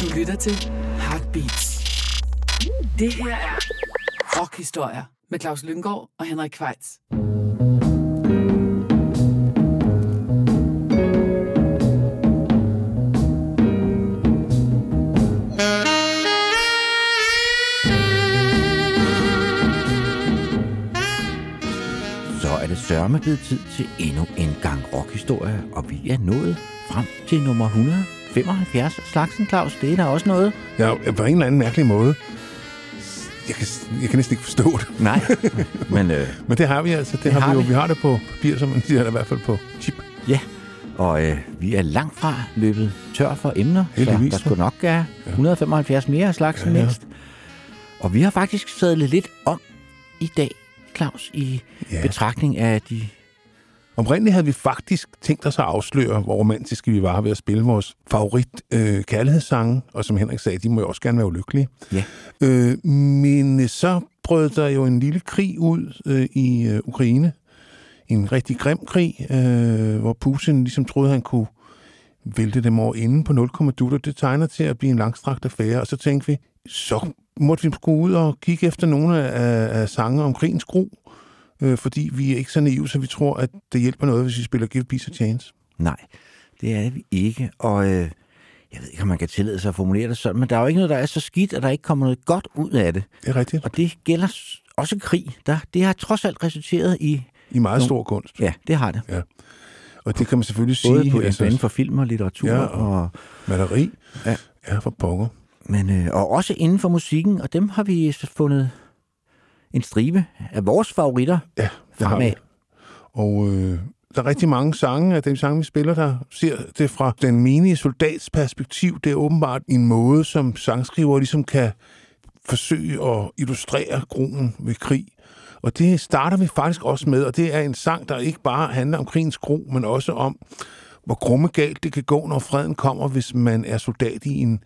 Du lytter til Heartbeats. Det her er Rockhistorier med Claus Lynggaard og Henrik Kvejts. Sørme blevet tid til endnu en gang rockhistorie, og vi er nået frem til nummer 175 af slagsen, Claus. Det er der også noget. Ja, på en eller anden mærkelig måde. Jeg kan, jeg kan næsten ikke forstå det. Nej, men øh, Men det har vi altså. Det, det har, har vi jo. vi. Vi har det på papir, som man siger, eller i hvert fald på chip. ja, og øh, vi er langt fra løbet tør for emner, Heldigvis, så der skulle nok være 175 mere af slagsen ja, ja. mindst. Og vi har faktisk sadlet lidt om i dag, Claus, i Ja. betragtning af de... Oprindeligt havde vi faktisk tænkt os at afsløre, hvor romantiske vi var ved at spille vores favorit øh, kærlighedssange, og som Henrik sagde, de må jo også gerne være ulykkelige. Ja. Øh, men øh, så brød der jo en lille krig ud øh, i øh, Ukraine. En rigtig grim krig, øh, hvor Putin ligesom troede, han kunne vælte dem over inden på 0, dutter. Det tegner til at blive en langstrakt affære. Og så tænkte vi, så måtte vi gå ud og kigge efter nogle af, af sange om krigens gro, øh, fordi vi er ikke så naive, så vi tror, at det hjælper noget, hvis vi spiller Give Peace a Chance. Nej, det er vi ikke, og øh, jeg ved ikke, om man kan tillade sig at formulere det sådan, men der er jo ikke noget, der er så skidt, at der ikke kommer noget godt ud af det. Det er rigtigt. Og det gælder også krig. Der, det har trods alt resulteret i... I meget stor kunst. Ja, det har det. Og det kan man selvfølgelig Både sige. på altså, inden for film og litteratur. Ja, og- og, Maleri. Ja. Ja, for pokker. men, øh, og også inden for musikken, og dem har vi fundet en stribe af vores favoritter Ja, det har vi. Og øh, der er rigtig mange sange af de sange, vi spiller, der ser det fra den menige soldats perspektiv. Det er åbenbart en måde, som sangskriver ligesom kan forsøge at illustrere groen ved krig. Og det starter vi faktisk også med, og det er en sang, der ikke bare handler om krigens gro, men også om, hvor grumme galt det kan gå, når freden kommer, hvis man er soldat i en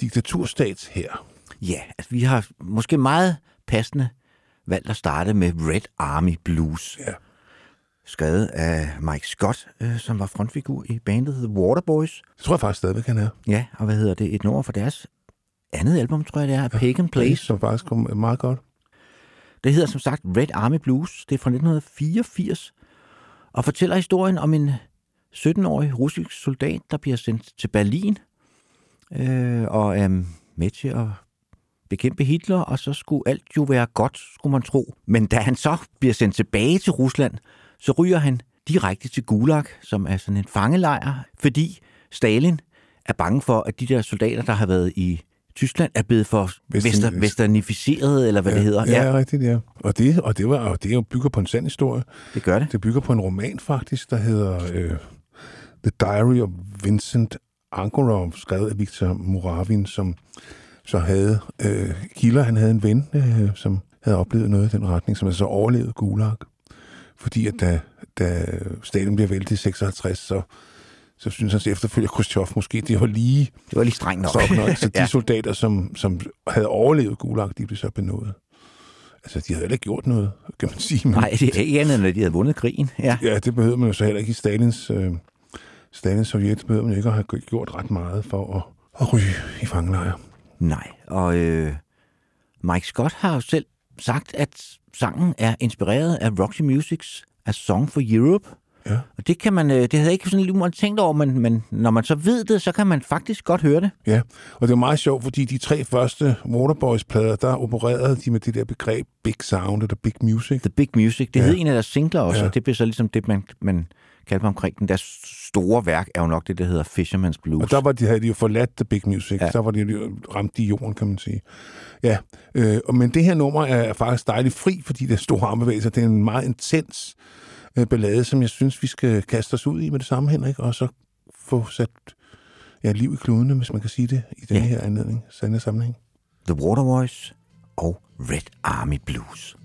diktaturstats her. Ja, altså, vi har måske meget passende valgt at starte med Red Army Blues. Ja. Skrevet af Mike Scott, øh, som var frontfigur i bandet The Waterboys. Det tror jeg faktisk stadigvæk, han er. Ja, og hvad hedder det? Et nummer fra deres andet album, tror jeg det er, ja. Pagan Place. Som faktisk kom meget godt. Det hedder som sagt Red Army Blues. Det er fra 1984 og fortæller historien om en 17-årig russisk soldat, der bliver sendt til Berlin øh, og er med til at bekæmpe Hitler, og så skulle alt jo være godt, skulle man tro. Men da han så bliver sendt tilbage til Rusland, så ryger han direkte til Gulag, som er sådan en fangelejr, fordi Stalin er bange for, at de der soldater, der har været i Tyskland, er blevet for vester, westernificeret, eller hvad det hedder. Ja, ja, rigtigt, ja. Og det, og det, var, og det er bygger på en sand historie. det gør det. Det bygger på en roman faktisk, der hedder øh, The Diary of Vincent Ankorov, skrevet af Viktor Muravin, som så havde øh, kilder. Han havde en ven, øh, som havde oplevet noget i den retning, som havde så overlevet Gulag. Fordi at da, da Stalin bliver væltet i 56, så, så synes hans efterfølger Khrushchev måske, det var lige Det var lige strengt nok. nok. Så de ja. soldater, som, som havde overlevet Gulag, de blev så benådet. Altså, de havde heller ikke gjort noget, kan man sige. Men, Nej, det er ikke andet, end at de havde vundet krigen. Ja. Ja, det behøver man jo så heller ikke i Stalins, øh, Stalins Sovjet. Det behøver man ikke at have gjort ret meget for at, at ryge i fangelejre. Nej, og øh, Mike Scott har jo selv sagt, at sangen er inspireret af Roxy Musics A Song for Europe. Ja. Og det kan man, øh, det havde jeg ikke sådan lige tænkt over, men, men når man så ved det, så kan man faktisk godt høre det. Ja, og det er meget sjovt, fordi de tre første Waterboys-plader, der opererede de med det der begreb Big Sound eller Big Music. The Big Music, det Ja. hed en af deres singler også, Ja. og det blev så ligesom det, man, man kaldte omkring den. Deres store værk er jo nok det, der hedder Fisherman's Blues. Og der var de, havde de jo forladt The Big Music. Ja. Der var de jo ramt i jorden, kan man sige. Ja, øh, og- men det her nummer er faktisk dejligt fri, fordi det er store armbevægelser. Det er en meget intens øh, ballade, som jeg synes, vi skal kaste os ud i med det samme, Henrik, og så få sat ja, liv i kludene, hvis man kan sige det, i den Ja. her anledning, sande sammenhæng. The Waterboys og Red Army Blues.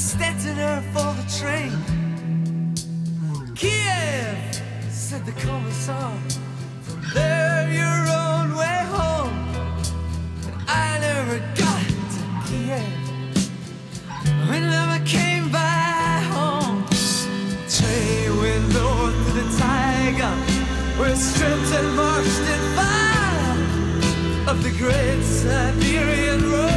Stetson her for the train. Kiev, said the commissar. From there, your own way home. And I never got to Kiev. We never came back home. Train went north to the tiger. We're stripped and marched in fire of the great Siberian road.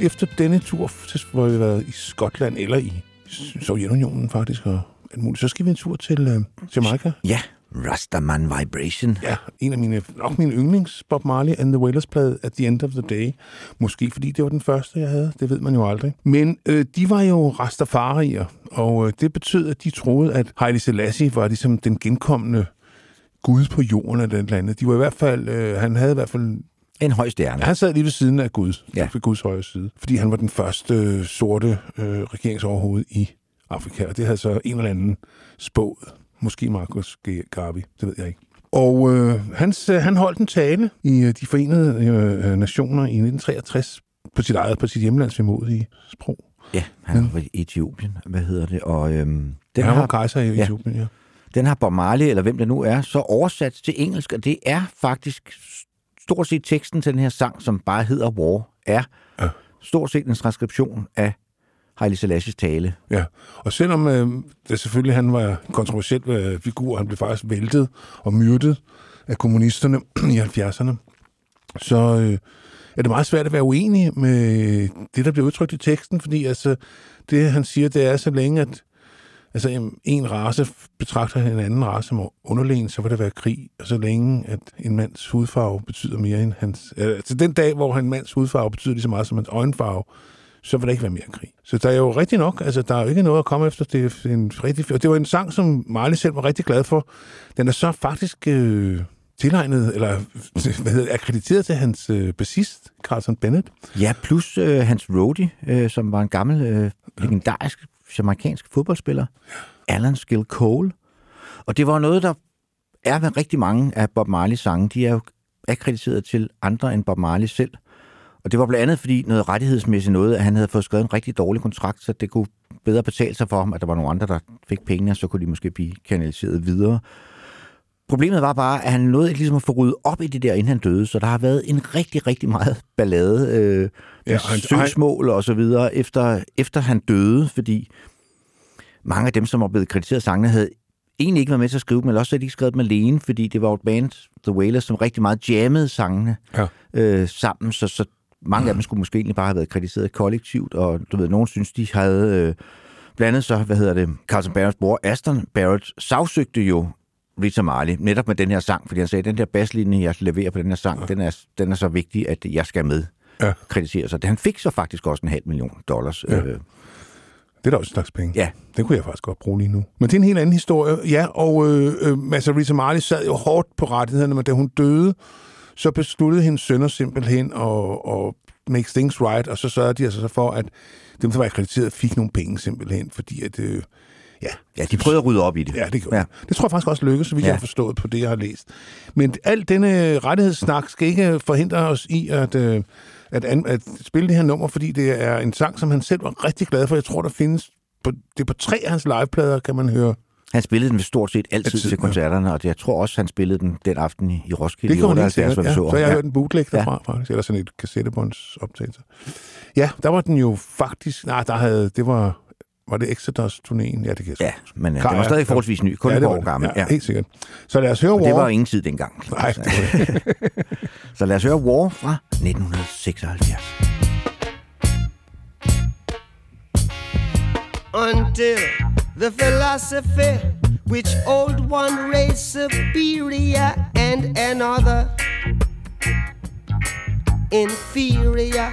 Efter denne tur, så- hvor vi har været i Skotland eller i Sovjetunionen faktisk, og alt muligt, så skal vi en tur til øh, Jamaica. Ja, Rastaman Vibration. Ja, en af mine, nok min yndlings Bob Marley and the Wailers plade at the end of the day. Måske fordi det var den første, jeg havde. Det ved man jo aldrig. Men øh, de var jo rastafarier, og øh, det betød, at de troede, at Haile Selassie var ligesom den genkommende Gud på jorden eller et eller andet. De var i hvert fald, øh, han havde i hvert fald En høj stjerne. han sad lige ved siden af Gud, Ja. ja. ved Guds højre side, fordi han var den første øh, sorte øh, regeringsoverhoved i Afrika, og det havde så en eller anden spået. Måske Marcus G- Garvey, det ved jeg ikke. Og øh, hans, øh, han holdt en tale i øh, de forenede øh, nationer i 1963 på sit eget, på sit hjemlands vemodige sprog. Ja, han var i Etiopien. Hvad hedder det? Og øhm, den, Den han var har, kejser i ja. Etiopien, ja. den har Bob Marley, eller hvem det nu er, så oversat til engelsk, og det er faktisk stort set teksten til den her sang, som bare hedder War, er Ja. stort set en transkription af Haile Selassies tale. Ja, og selvom øh, det selvfølgelig han var en kontroversiel øh, figur, han blev faktisk væltet og myrdet af kommunisterne i 70'erne, så øh, er det meget svært at være uenig med det, der bliver udtrykt i teksten, fordi altså, det, han siger, det er så længe, at altså, en- en race betragter en anden race som underlegen, så vil der være krig, og så længe, at en mands hudfarve betyder mere end hans... Altså den dag, hvor en mands hudfarve betyder lige så meget som hans øjenfarve, så vil der ikke være mere krig. Så der er jo rigtig nok, altså der er jo ikke noget at komme efter. Det er en rigtig, og det var en sang, som Marley selv var rigtig glad for. Den er så faktisk øh, tilegnet, eller hvad hedder akkrediteret til hans øh, bassist, Carlton Bennett. Ja, plus øh, hans roadie, øh, som var en gammel, øh, legendarisk jamaikansk fodboldspiller, Alan Skill Cole. Og det var noget, der er med rigtig mange af Bob Marleys sange. De er jo akkrediteret til andre end Bob Marley selv. Og det var blandt andet fordi noget rettighedsmæssigt noget, at han havde fået skrevet en rigtig dårlig kontrakt, så det kunne bedre betale sig for ham, at der var nogle andre, der fik pengene, og så kunne de måske blive kanaliseret videre. Problemet var bare, at han nåede ikke ligesom at få ryddet op i det der, inden han døde, så der har været en rigtig, rigtig meget ballade øh, med Ja, ja, og han- søgsmål og så videre, efter, efter han døde, fordi mange af dem, som var blevet kritiseret af sangene, havde egentlig ikke været med til at skrive dem, eller også havde de ikke skrevet dem alene, fordi det var et band, The Wailers, som rigtig meget jammede sangene Ja. øh, sammen, så, så mange af dem skulle måske egentlig bare have været kritiseret kollektivt, og du ved, nogen synes, de havde... Øh, blandt andet så, hvad hedder det, Carlton Barretts bror, Aston Barrett, sagsøgte jo Rita Marley, netop med den her sang, fordi han sagde, den der basslinje, jeg leverer på den her sang, ja. den, er, den er så vigtig, at jeg skal med Ja. kritisere sig. Han fik så faktisk også en halv million dollars. Ja. Øh, Det er da også en slags penge. ja, Det kunne jeg faktisk godt bruge lige nu. Men det er en helt anden historie. Ja, og øh, øh, altså, Rita Marley sad jo hårdt på rettighederne, men da hun døde, så besluttede hendes sønner simpelthen at, at make things right, og så sørgede de altså så for, at dem, der var akkrediteret, fik nogle penge simpelthen, fordi at... Øh, ja, ja, de prøvede at rydde op i det. Ja, det gjorde Ja. ja. Det tror jeg faktisk også lykkedes, så vidt ja. Ja. jeg har forstået på det, jeg har læst. Men alt denne rettighedssnak skal ikke forhindre os i at, øh, at, an, at spille det her nummer, fordi det er en sang, som han selv var rigtig glad for. Jeg tror, der findes... På, det er på tre af hans liveplader, kan man høre. Han spillede den stort set altid, Altid, til ja. koncerterne, og jeg tror også, han spillede den den aften i, Roskilde Det kan man helt 78, sikkert, hvor vi ja. så Så jeg har ham. hørt en bootleg Ja. derfra, faktisk. Eller sådan et kassettebåndsoptagelse. Ja, der var den jo faktisk... Nej, der havde... Det var... Var det Exodus-turnéen? Ja, det kan jeg Ja, men øh, Klar, den var ja. stadig forholdsvis ny, kun ja, et det var år det. gammel. Ja, Ja. helt sikkert. Så lad os høre Og det War. var jo ingen tid dengang. Nej, det var det. Så lad os høre War fra 1976. until the philosophy which old one race superior and another inferior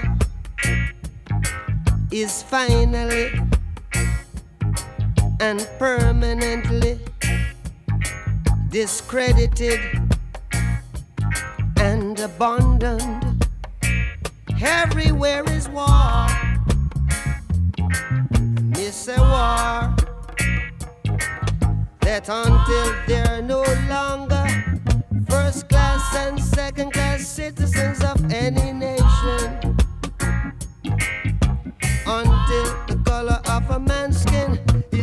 is finally and permanently discredited and abandoned. Everywhere is war. Miss a war that until they're no longer first class and second class citizens of any nation, until the color of a man's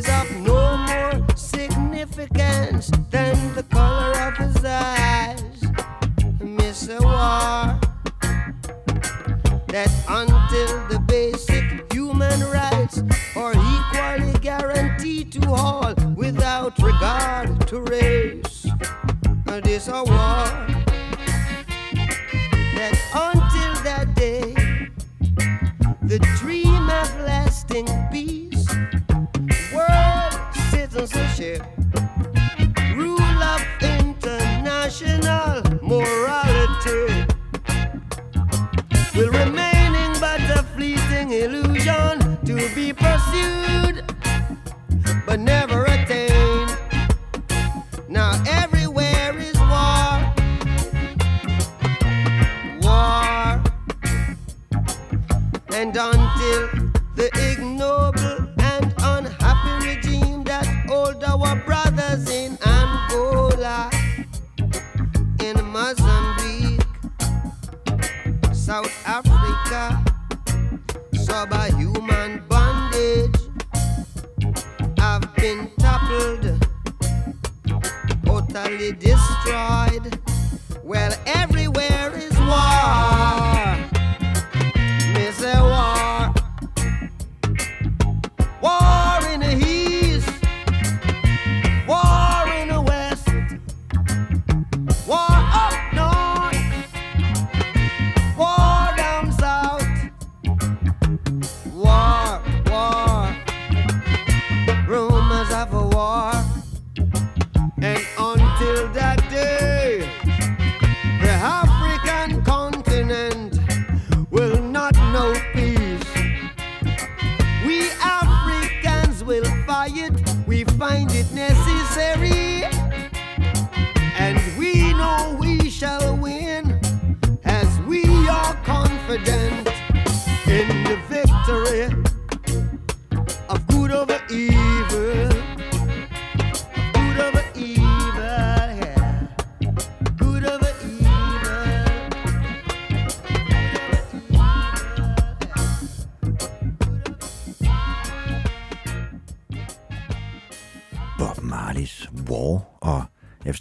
is of no more significance than the color of his eyes. Miss a war that until the basic human rights are equally guaranteed to all without regard to race. This a war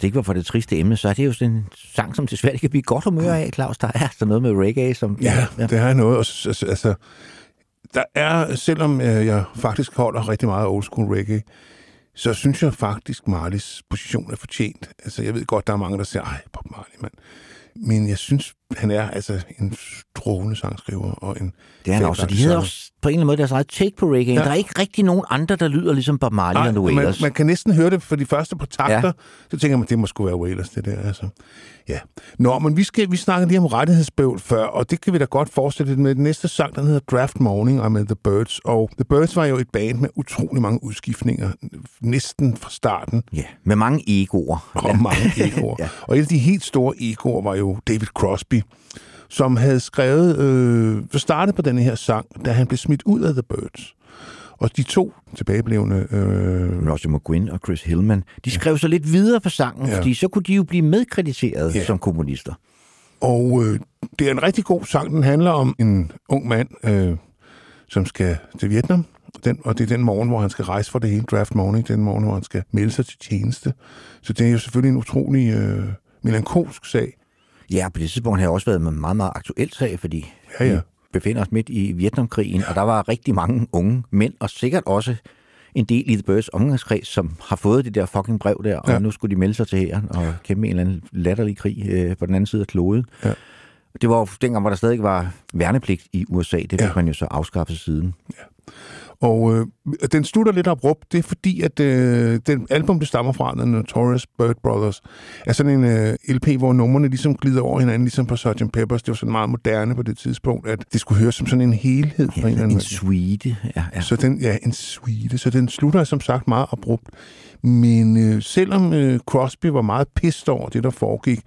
forstår ikke, hvorfor det er triste emne, så er det jo sådan en sang, som desværre kan blive godt humør af, Claus. Der er sådan noget med reggae, som... Ja, det er noget. Altså, altså, der er, selvom øh, jeg faktisk holder rigtig meget af old school reggae, så synes jeg faktisk, Marleys position er fortjent. Altså, jeg ved godt, der er mange, der siger, ej, Bob Marley, mand. Men jeg synes, han er altså en strålende sangskriver og en Det er han også. De hedder også på en eller anden måde deres eget take på reggae. Ja. Ja. Der er ikke rigtig nogen andre, der lyder ligesom Bob Marley og man, man kan næsten høre det for de første par takter. Ja. Ja. Så tænker man, det må sgu være Wailers, det der. Altså. Ja. Nå, men vi, skal, vi snakkede lige om rettighedsbøvl før, og det kan vi da godt fortsætte med. Den næste sang, den hedder Draft Morning, og med The Birds. Og The Birds var jo et band med utrolig mange udskiftninger, næsten fra starten, Ja, med mange egoer. og mange egoer. Ja. ja. Og et af de helt store egoer var jo David Crosby, som havde skrevet, øh, startede på denne her sang, da han blev smidt ud af The Birds. Og de to tilbageblevende øh, Roger McGuinn og Chris Hillman, de skrev så lidt videre på sangen, ja. Ja. fordi så kunne de jo blive medkrediteret ja. Ja. som komponister. Og øh, det er en rigtig god sang. Den handler om en ung mand, øh, som skal til Vietnam. Den, og det er den morgen, hvor han skal rejse for det hele draft morning. Den morgen, hvor han skal melde sig til tjeneste. Så det er jo selvfølgelig en utrolig øh, melankolsk sag. Ja, på det tidspunkt har jeg også været med en meget, meget aktuel sag, fordi Ja, ja. vi befinder os midt i Vietnamkrigen, ja. og der var rigtig mange unge mænd, og sikkert også en del i The Birds omgangskreds, som har fået det der fucking brev der, og Ja. nu skulle de melde sig til hæren og kæmpe en eller anden latterlig krig øh, på den anden side af kloden. Ja. Det var jo dengang, hvor der stadig var værnepligt i USA. Det fik ja. Ja. man jo så afskaffet siden. Og øh, den slutter lidt abrupt. Det er fordi, at øh, den album, det stammer fra, The Notorious Bird Brothers, er sådan en øh, LP, hvor numrene ligesom glider over hinanden, ligesom på Sgt. Peppers. Det var sådan meget moderne på det tidspunkt, at det skulle høres som sådan en helhed på en eller Ja, anden en måde. suite. Ja, ja. Så den, ja, en suite. Så den slutter som sagt meget abrupt. Men øh, selvom øh, Crosby var meget pissed over det, der foregik,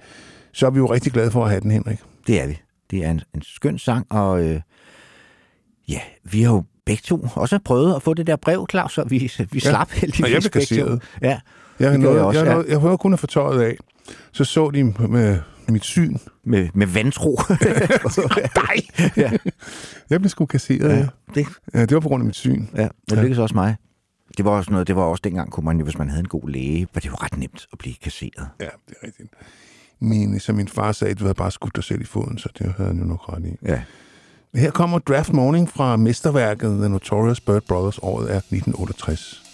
så er vi jo rigtig glade for at have den, Henrik. Det er vi. Det er en, en skøn sang, og øh, ja, vi har jo begge to også prøvet at få det der brev, Claus, så vi, vi Ja. slap heldigvis Og jeg begge to. Ja, Jeg, Det nåede, jeg også, jeg, ja. jeg hører kun at få tøjet af. Så så de med mit syn. med, med vantro. Nej! ja, Jeg blev sgu kasseret, ja. ja, det, ja. Det var på grund af mit syn. ja, det lykkedes også mig. Det var også noget, det var også dengang, kunne man hvis man havde en god læge, var det jo ret nemt at blive kasseret. Ja, det er rigtigt. Min, som min far sagde, du havde bare skudt dig selv i foden, så det havde han jo nok ret i. Ja. Her kommer Draft Morning fra mesterværket The Notorious Bird Brothers. Året er 1968.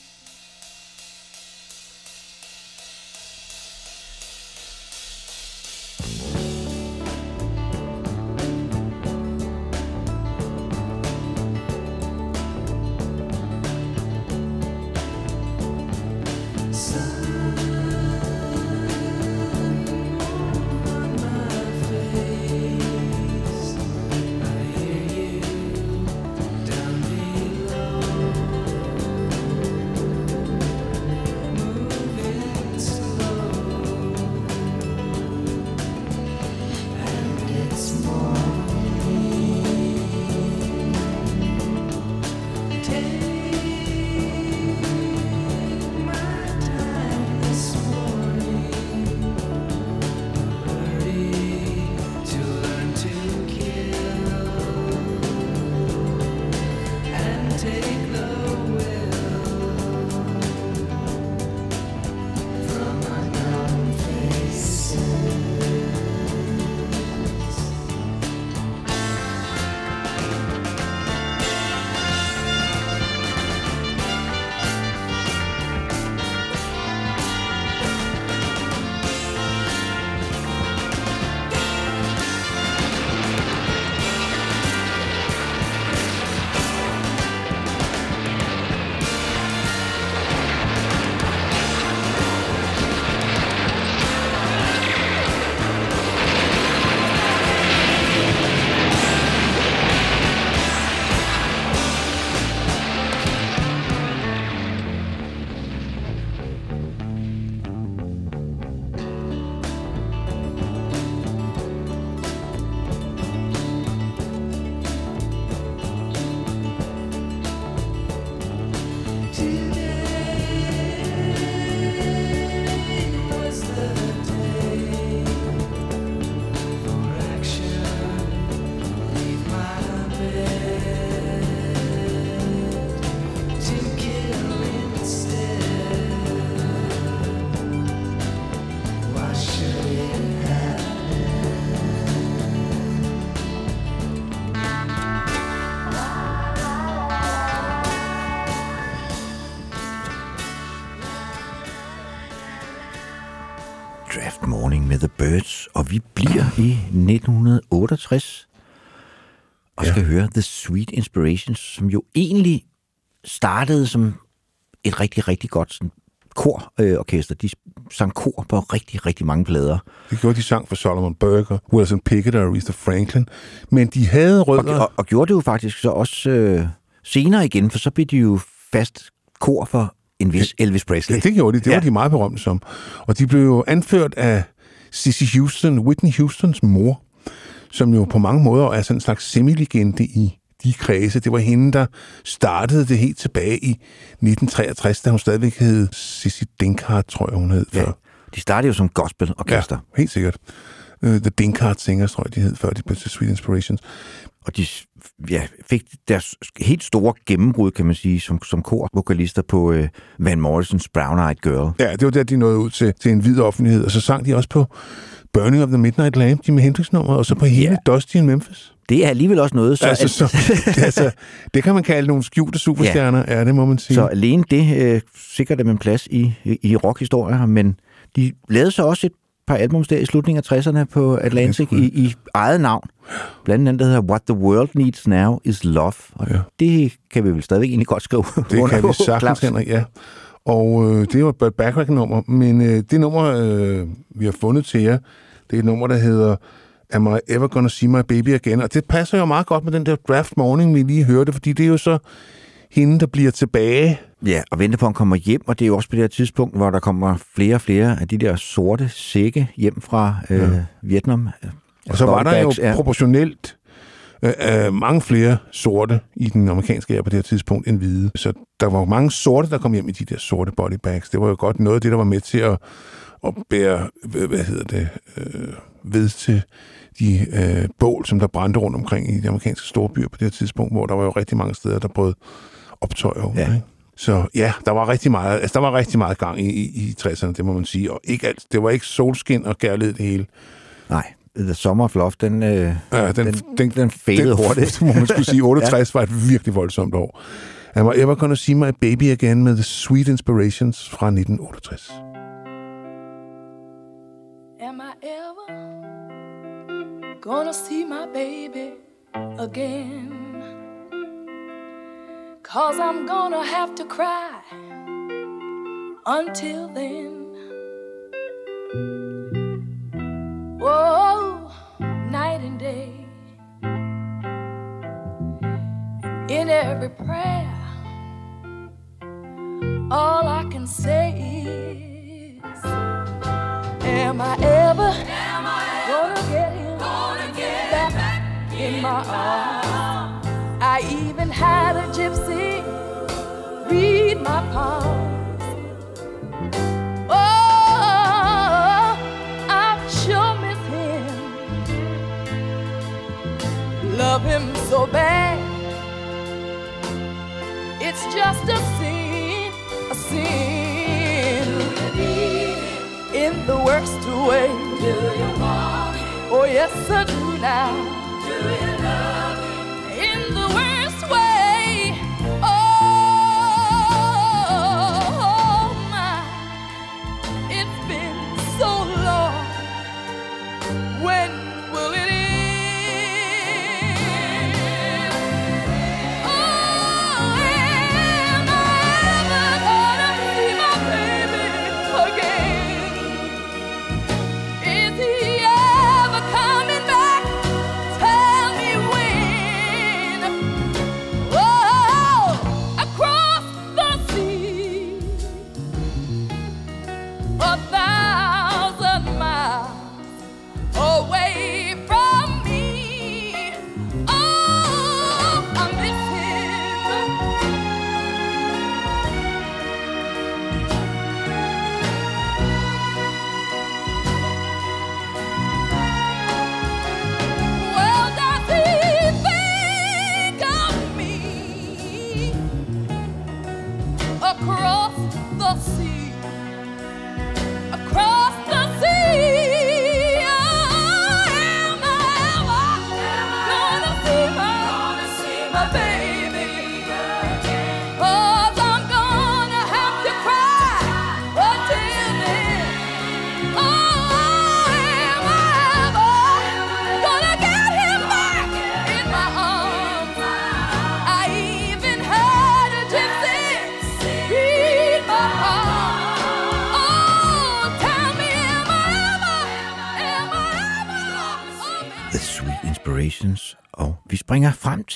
startede som et rigtig, rigtig godt sådan, kororkester. De sang kor på rigtig, rigtig mange plader. Det gjorde de sang for Solomon Burger, Wilson Pickett og Aretha Franklin. Men de havde Og, rødder... og, og gjorde det jo faktisk så også øh, senere igen, for så blev de jo fast kor for en vis Elvis Presley. Ja, det gjorde de. Det. Ja. var de meget berømte som. Og de blev jo anført af Cissy Houston, Whitney Houstons mor, som jo på mange måder er sådan en slags semilegende i de kredse. Det var hende, der startede det helt tilbage i 1963, da hun stadigvæk hed Sissy Dinkart, tror jeg, hun hed Ja. før. De startede jo som gospelorkester. Ja, helt sikkert. Uh, The Dinkart Singers, tror jeg, de hed, før de blev til Sweet Inspirations. Og de ja, fik deres helt store gennembrud, kan man sige, som, som korvokalister på øh, Van Morrisons Brown Eyed Girl. Ja, det var der, de nåede ud til, til en hvid offentlighed. Og så sang de også på Burning of the Midnight Lamp, Jimi Hendrix-nummeret, og så på hele Ja. Dusty in Memphis. Det er alligevel også noget, så, altså, så, det, altså, det kan man kalde nogle skjulte superstjerner, ja, ja det må man sige. så alene det øh, sikrer dem en plads i, i, i rockhistorier, men de lavede så også et par albums der i slutningen af 60'erne på Atlantic Ja, i, i eget navn. Blandt andet, der hedder What the World Needs Now is Love. Og Ja. det kan vi vel stadigvæk egentlig godt skrive Det kan vi sagtens, Claus. Henrik, ja. Og øh, det var Burt Bacharach-nummer, men øh, det nummer, øh, vi har fundet til jer, det er et nummer, der hedder Am I Ever Gonna See My Baby Again? Og det passer jo meget godt med den der Draft Morning, vi lige hørte, fordi det er jo så hende, der bliver tilbage. Ja, og vente på, at han kommer hjem, og det er jo også på det her tidspunkt, hvor der kommer flere og flere af de der sorte sække hjem fra øh, ja. Vietnam. Og så var der jo er- proportionelt øh, øh, mange flere sorte i den amerikanske her på det her tidspunkt end hvide. Så der var mange sorte, der kom hjem i de der sorte bodybags. Det var jo godt noget af det, der var med til at, at bære, hvad hvad hedder det, øh, ved til de øh, bål, som der brændte rundt omkring i de amerikanske storbyer på det her tidspunkt, hvor der var jo rigtig mange steder, der brød optøj over. Ja. Ikke? Så ja, der var rigtig meget, altså, der var rigtig meget gang i, i, i 60'erne, det må man sige. Og ikke alt, det var ikke solskin og kærlighed det hele. Nej, The Summer of Love, den, øh, Ja, den, den, den, den fadede den, hurtigt. Det må man skulle sige. 68 ja. var et virkelig voldsomt år. Am I ever gonna see my baby again med The Sweet Inspirations fra 1968. Gonna see my baby again? Cause I'm gonna have to cry until then. Whoa, night and day. In every prayer, all I can say is. Am I ever in my arms? I even had a gypsy read my palms. Oh, I sure miss him. Love him so bad. It's just a sin, a sin in the worst way. Do you want? Oh yes, I do now. Do you love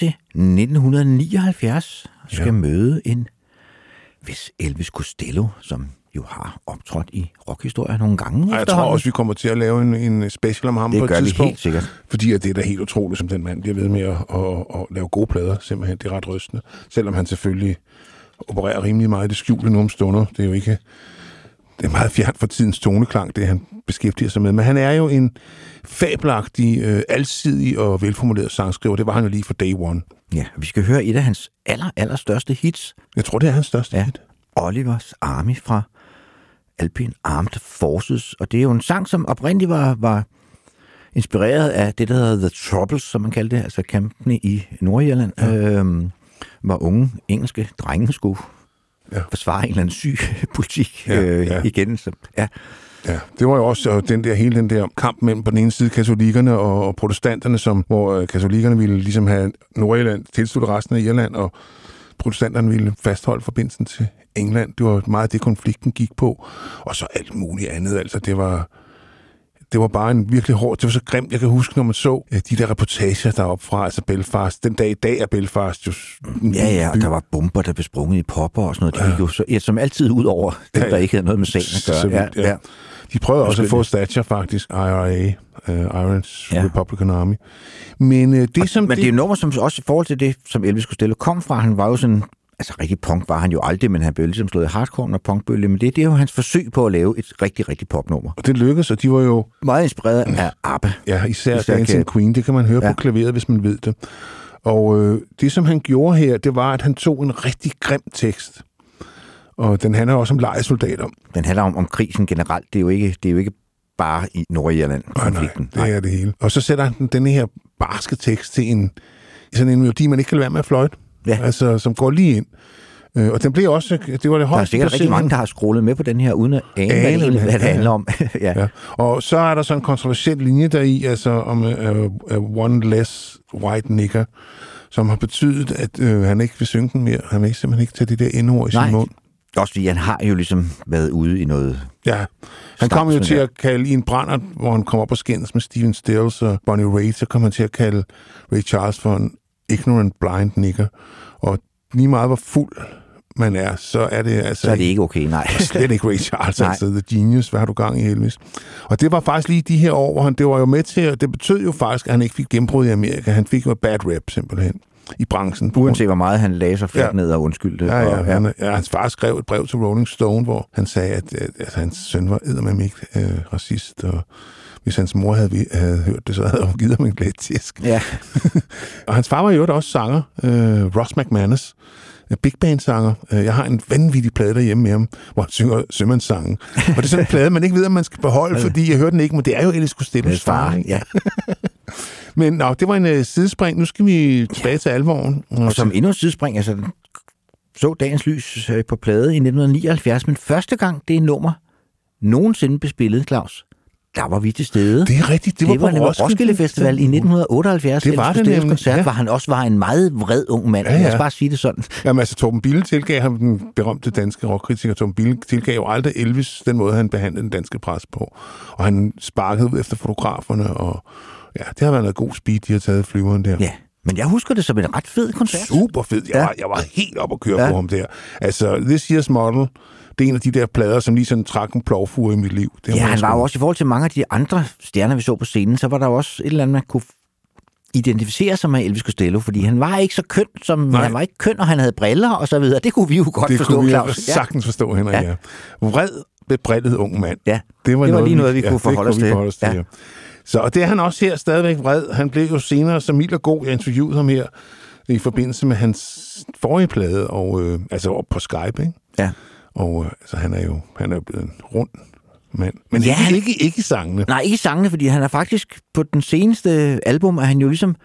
til 1979 og skal Ja. møde en hvis Elvis Costello, som jo har optrådt i rockhistorien nogle gange Og jeg tror også, vi kommer til at lave en, en special om ham Det på et tidspunkt. helt sikkert. Fordi at det er da helt utroligt, som den mand bliver ved med at, at, at lave gode plader. Simpelthen, det er ret rystende. Selvom han selvfølgelig opererer rimelig meget i det skjulte om stunder. Det er jo ikke... Det er meget fjernt fra tidens toneklang, det han beskæftiger sig med. Men han er jo en fabelagtig, øh, alsidig og velformuleret sangskriver. Det var han jo lige fra day one. Ja, vi skal høre et af hans aller, aller største hits, Jeg tror, det er hans største Ja. hit. Olivers Army fra Alpine Armed Forces. Og det er jo en sang, som oprindeligt var, var inspireret af det, der hedder The Troubles, som man kaldte det, altså kampene i Nordirland, ja. øhm, hvor unge engelske drenge skulle Ja. forsvare en eller anden syg politik Ja, øh, ja. igen. Så, ja. Ja, det var jo også den der, hele den der kamp mellem på den ene side katolikkerne og, og protestanterne, som, hvor øh, katolikkerne ville ligesom have Nordirland tilslutte resten af Irland, og protestanterne ville fastholde forbindelsen til England. Det var meget det, konflikten gik på. Og så alt muligt andet. Altså, det var, det var bare en virkelig hård... Det var så grimt, jeg kan huske, når man så øh, de der reportager deroppe fra, altså Belfast. Den dag i dag er Belfast jo... ja, ja, og der var bomber, der blev sprunget i popper og sådan noget. Det gik jo så, ja, som altid ud over dem, Ja, ja, ja. der ikke havde noget med sagen at gøre. Så vidt, ja. De prøvede også at få Thatcher faktisk, IRA, uh, Irons Ja. Republican Army. Men uh, det, som Men det er nummer, som også i forhold til det, som Elvis Costello kom fra, han var jo sådan, altså rigtig punk var han jo aldrig, men han blev ligesom slået i hardcore og punkbølge, men det, det er jo hans forsøg på at lave et rigtig, rigtig popnummer. Og det lykkedes, og de var jo Meget inspireret af ABBA. ja, især, Især Dancing Queen. Det kan man høre ja. På klaveret, hvis man ved det. Og øh, det, som han gjorde her, det var, at han tog en rigtig grim tekst. Og den handler også om lejesoldater. Den handler om, om krisen generelt. Det er jo ikke, det er jo ikke bare i Nordirland, Nej, nej, det er det hele. Og så sætter han den, denne her barske tekst til en, sådan en melodi, man ikke kan lade være med at fløjte. Ja. Altså, som går lige ind. Øh, og den blev også, det var det Der er sikkert rigtig mange, der har scrollet med på den her, uden at ane, hvad, Ane, det, egentlig, hvad- hvad det handler om. ja. Ja. Og så er der sådan en kontroversiel linje der i, altså om uh, uh, one less white nigger, som har betydet, at uh, han ikke vil synge den mere. Han vil ikke, simpelthen ikke tage de der indord i Nej. sin mund. Også fordi han har jo ligesom været ude i noget... Ja, han kom jo til der. at kalde i en brænder, hvor han kom op og skændes med Steven Stills og Bonnie Raitt, så kom han til at kalde Ray Charles for en ignorant blind nigger. Og lige meget hvor fuld man er, så er det altså... Så er det ikke okay, nej. Slet ikke Ray Charles, Nej. altså The Genius. Hvad har du gang i, Elvis? Og det var faktisk lige de her år, hvor han, det var jo med til, at det betød jo faktisk, at han ikke fik gennembrud i Amerika. Han fik jo et bad rap, simpelthen, i branchen. Uanset hvor meget han lagde sig fladt Ja. ned og undskyldte. Ja, ja, og, han, ja, hans far skrev et brev til Rolling Stone, hvor han sagde, at, at, at hans søn var eddermame ikke øh, racist, og hvis hans mor havde, havde hørt det, så havde hun givet ham en glæde tisk. ja. Og hans far var jo også sanger, øh, Ross McManus, øh, big band sanger. Øh, Jeg har en vanvittig plade derhjemme med ham, hvor han synger sømandssangen. Og det er sådan en plade, man ikke ved, om man skal beholde, fordi jeg hører den ikke, men det er jo Elvis Costellos far. ikke? ja. Men nå, det var en øh, sidespring. Nu skal vi tilbage til alvoren. Og som endnu et sidespring, altså så dagens lys på plade i 1979, men første gang det nummer nogensinde blev spillet, Claus, der var vi til stede. det er rigtigt, det var, det var på nemlig Roskilde, Roskilde Festival i 1978. Det var det nemlig, koncert, ja. hvor han også var en meget vred ung mand. Ja, Ja. Lad os bare sige det sådan. Jamen altså, Torben Bille tilgav ham, den berømte danske rockkritiker Torben Bille, tilgav jo aldrig Elvis den måde, han behandlede den danske pres på. Og han sparkede ud efter fotograferne, og ja, det har været noget god speed, de har taget flyveren der. Ja, men jeg husker det som en ret fed koncert. Super fed. Jeg, Ja. var, jeg var helt op at køre Ja. på ham der. Altså, This Year's Model, det er en af de der plader, som lige sådan trak en plovfure i mit liv. Det Ja, han var jo også i forhold til mange af de andre stjerner, vi så på scenen, så var der jo også et eller andet, man kunne identificere sig med Elvis Costello, fordi han var ikke så køn, som Nej. han var ikke køn, og han havde briller og så videre. Det kunne vi jo godt det forstå, kunne vi Claus. sagtens forstå, Henrik, ja. Ja. ja. Vred, bebrillet ung mand. Ja, det var lige noget, vi kunne forholde os det til. forholde os til. Ja. Ja. Så og det er han også her stadigvæk vred. Han blev jo senere så mild og god. Jeg interviewede ham her i forbindelse med hans forrige plade, og, øh, altså op på Skype, ikke? Ja. Og øh, altså, han er jo han er jo blevet en rund mand. Men Ja, ja, ikke, han- ikke, ikke i sangene. Nej, ikke i sangene, fordi han er faktisk på den seneste album, er han jo ligesom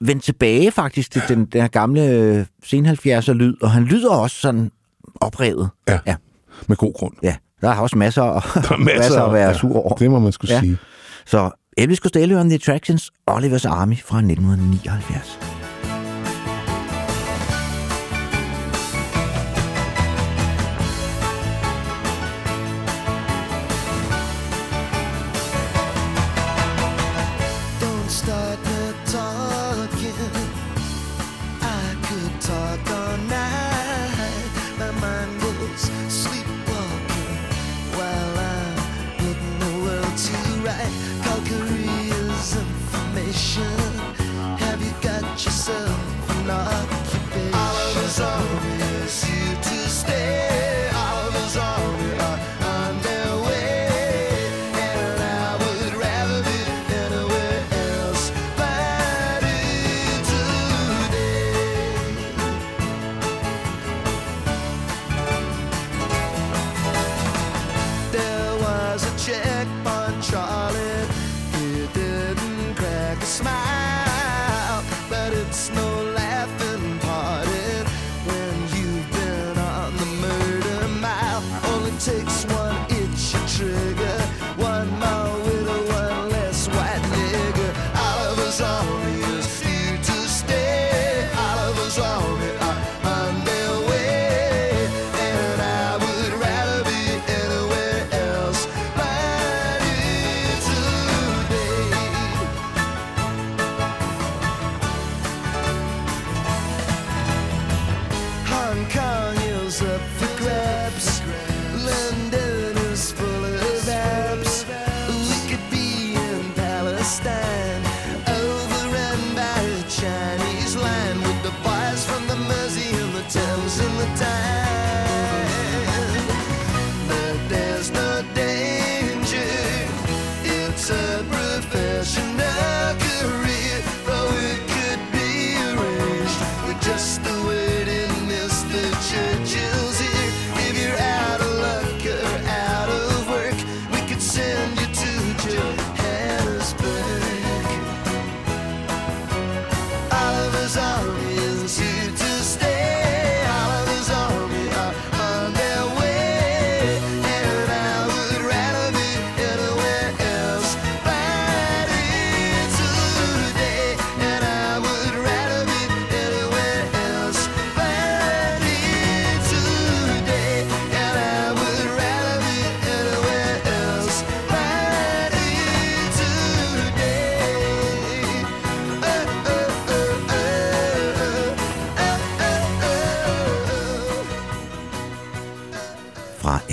vendt tilbage faktisk til den der gamle øh, sen 70'er lyd, og han lyder også sådan oprevet. Ja. Ja. Med god grund. Ja, der er også masser, Der er masser, masser at være sur over. Det må man skulle Ja. ja. sige. Så Elvis Costello and the Attractions, Oliver's Army fra 1979.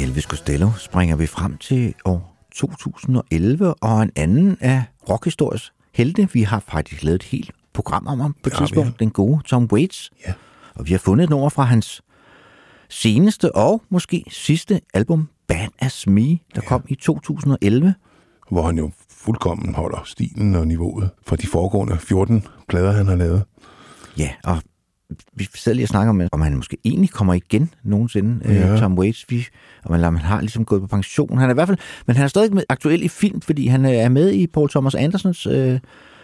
Elvis Costello springer vi frem til år 2011, og en anden af rockhistories helte. Vi har faktisk lavet et helt program om ham på et vi, tidspunkt. Den gode Tom Waits. Ja. Og vi har fundet et nummer fra hans seneste og måske sidste album, Bad As Me, der kom i 2011. hvor han jo fuldkommen holder stilen og niveauet fra de foregående 14 plader, han har lavet. Ja, og vi sad lige og snakker om, om han måske egentlig kommer igen nogensinde, ja. Ja. øh, Tom Waits. Vi, og man, man har ligesom gået på pension. Han er i hvert fald, men han er stadig med, aktuel i film, fordi han øh, er med i Paul Thomas Andersons øh,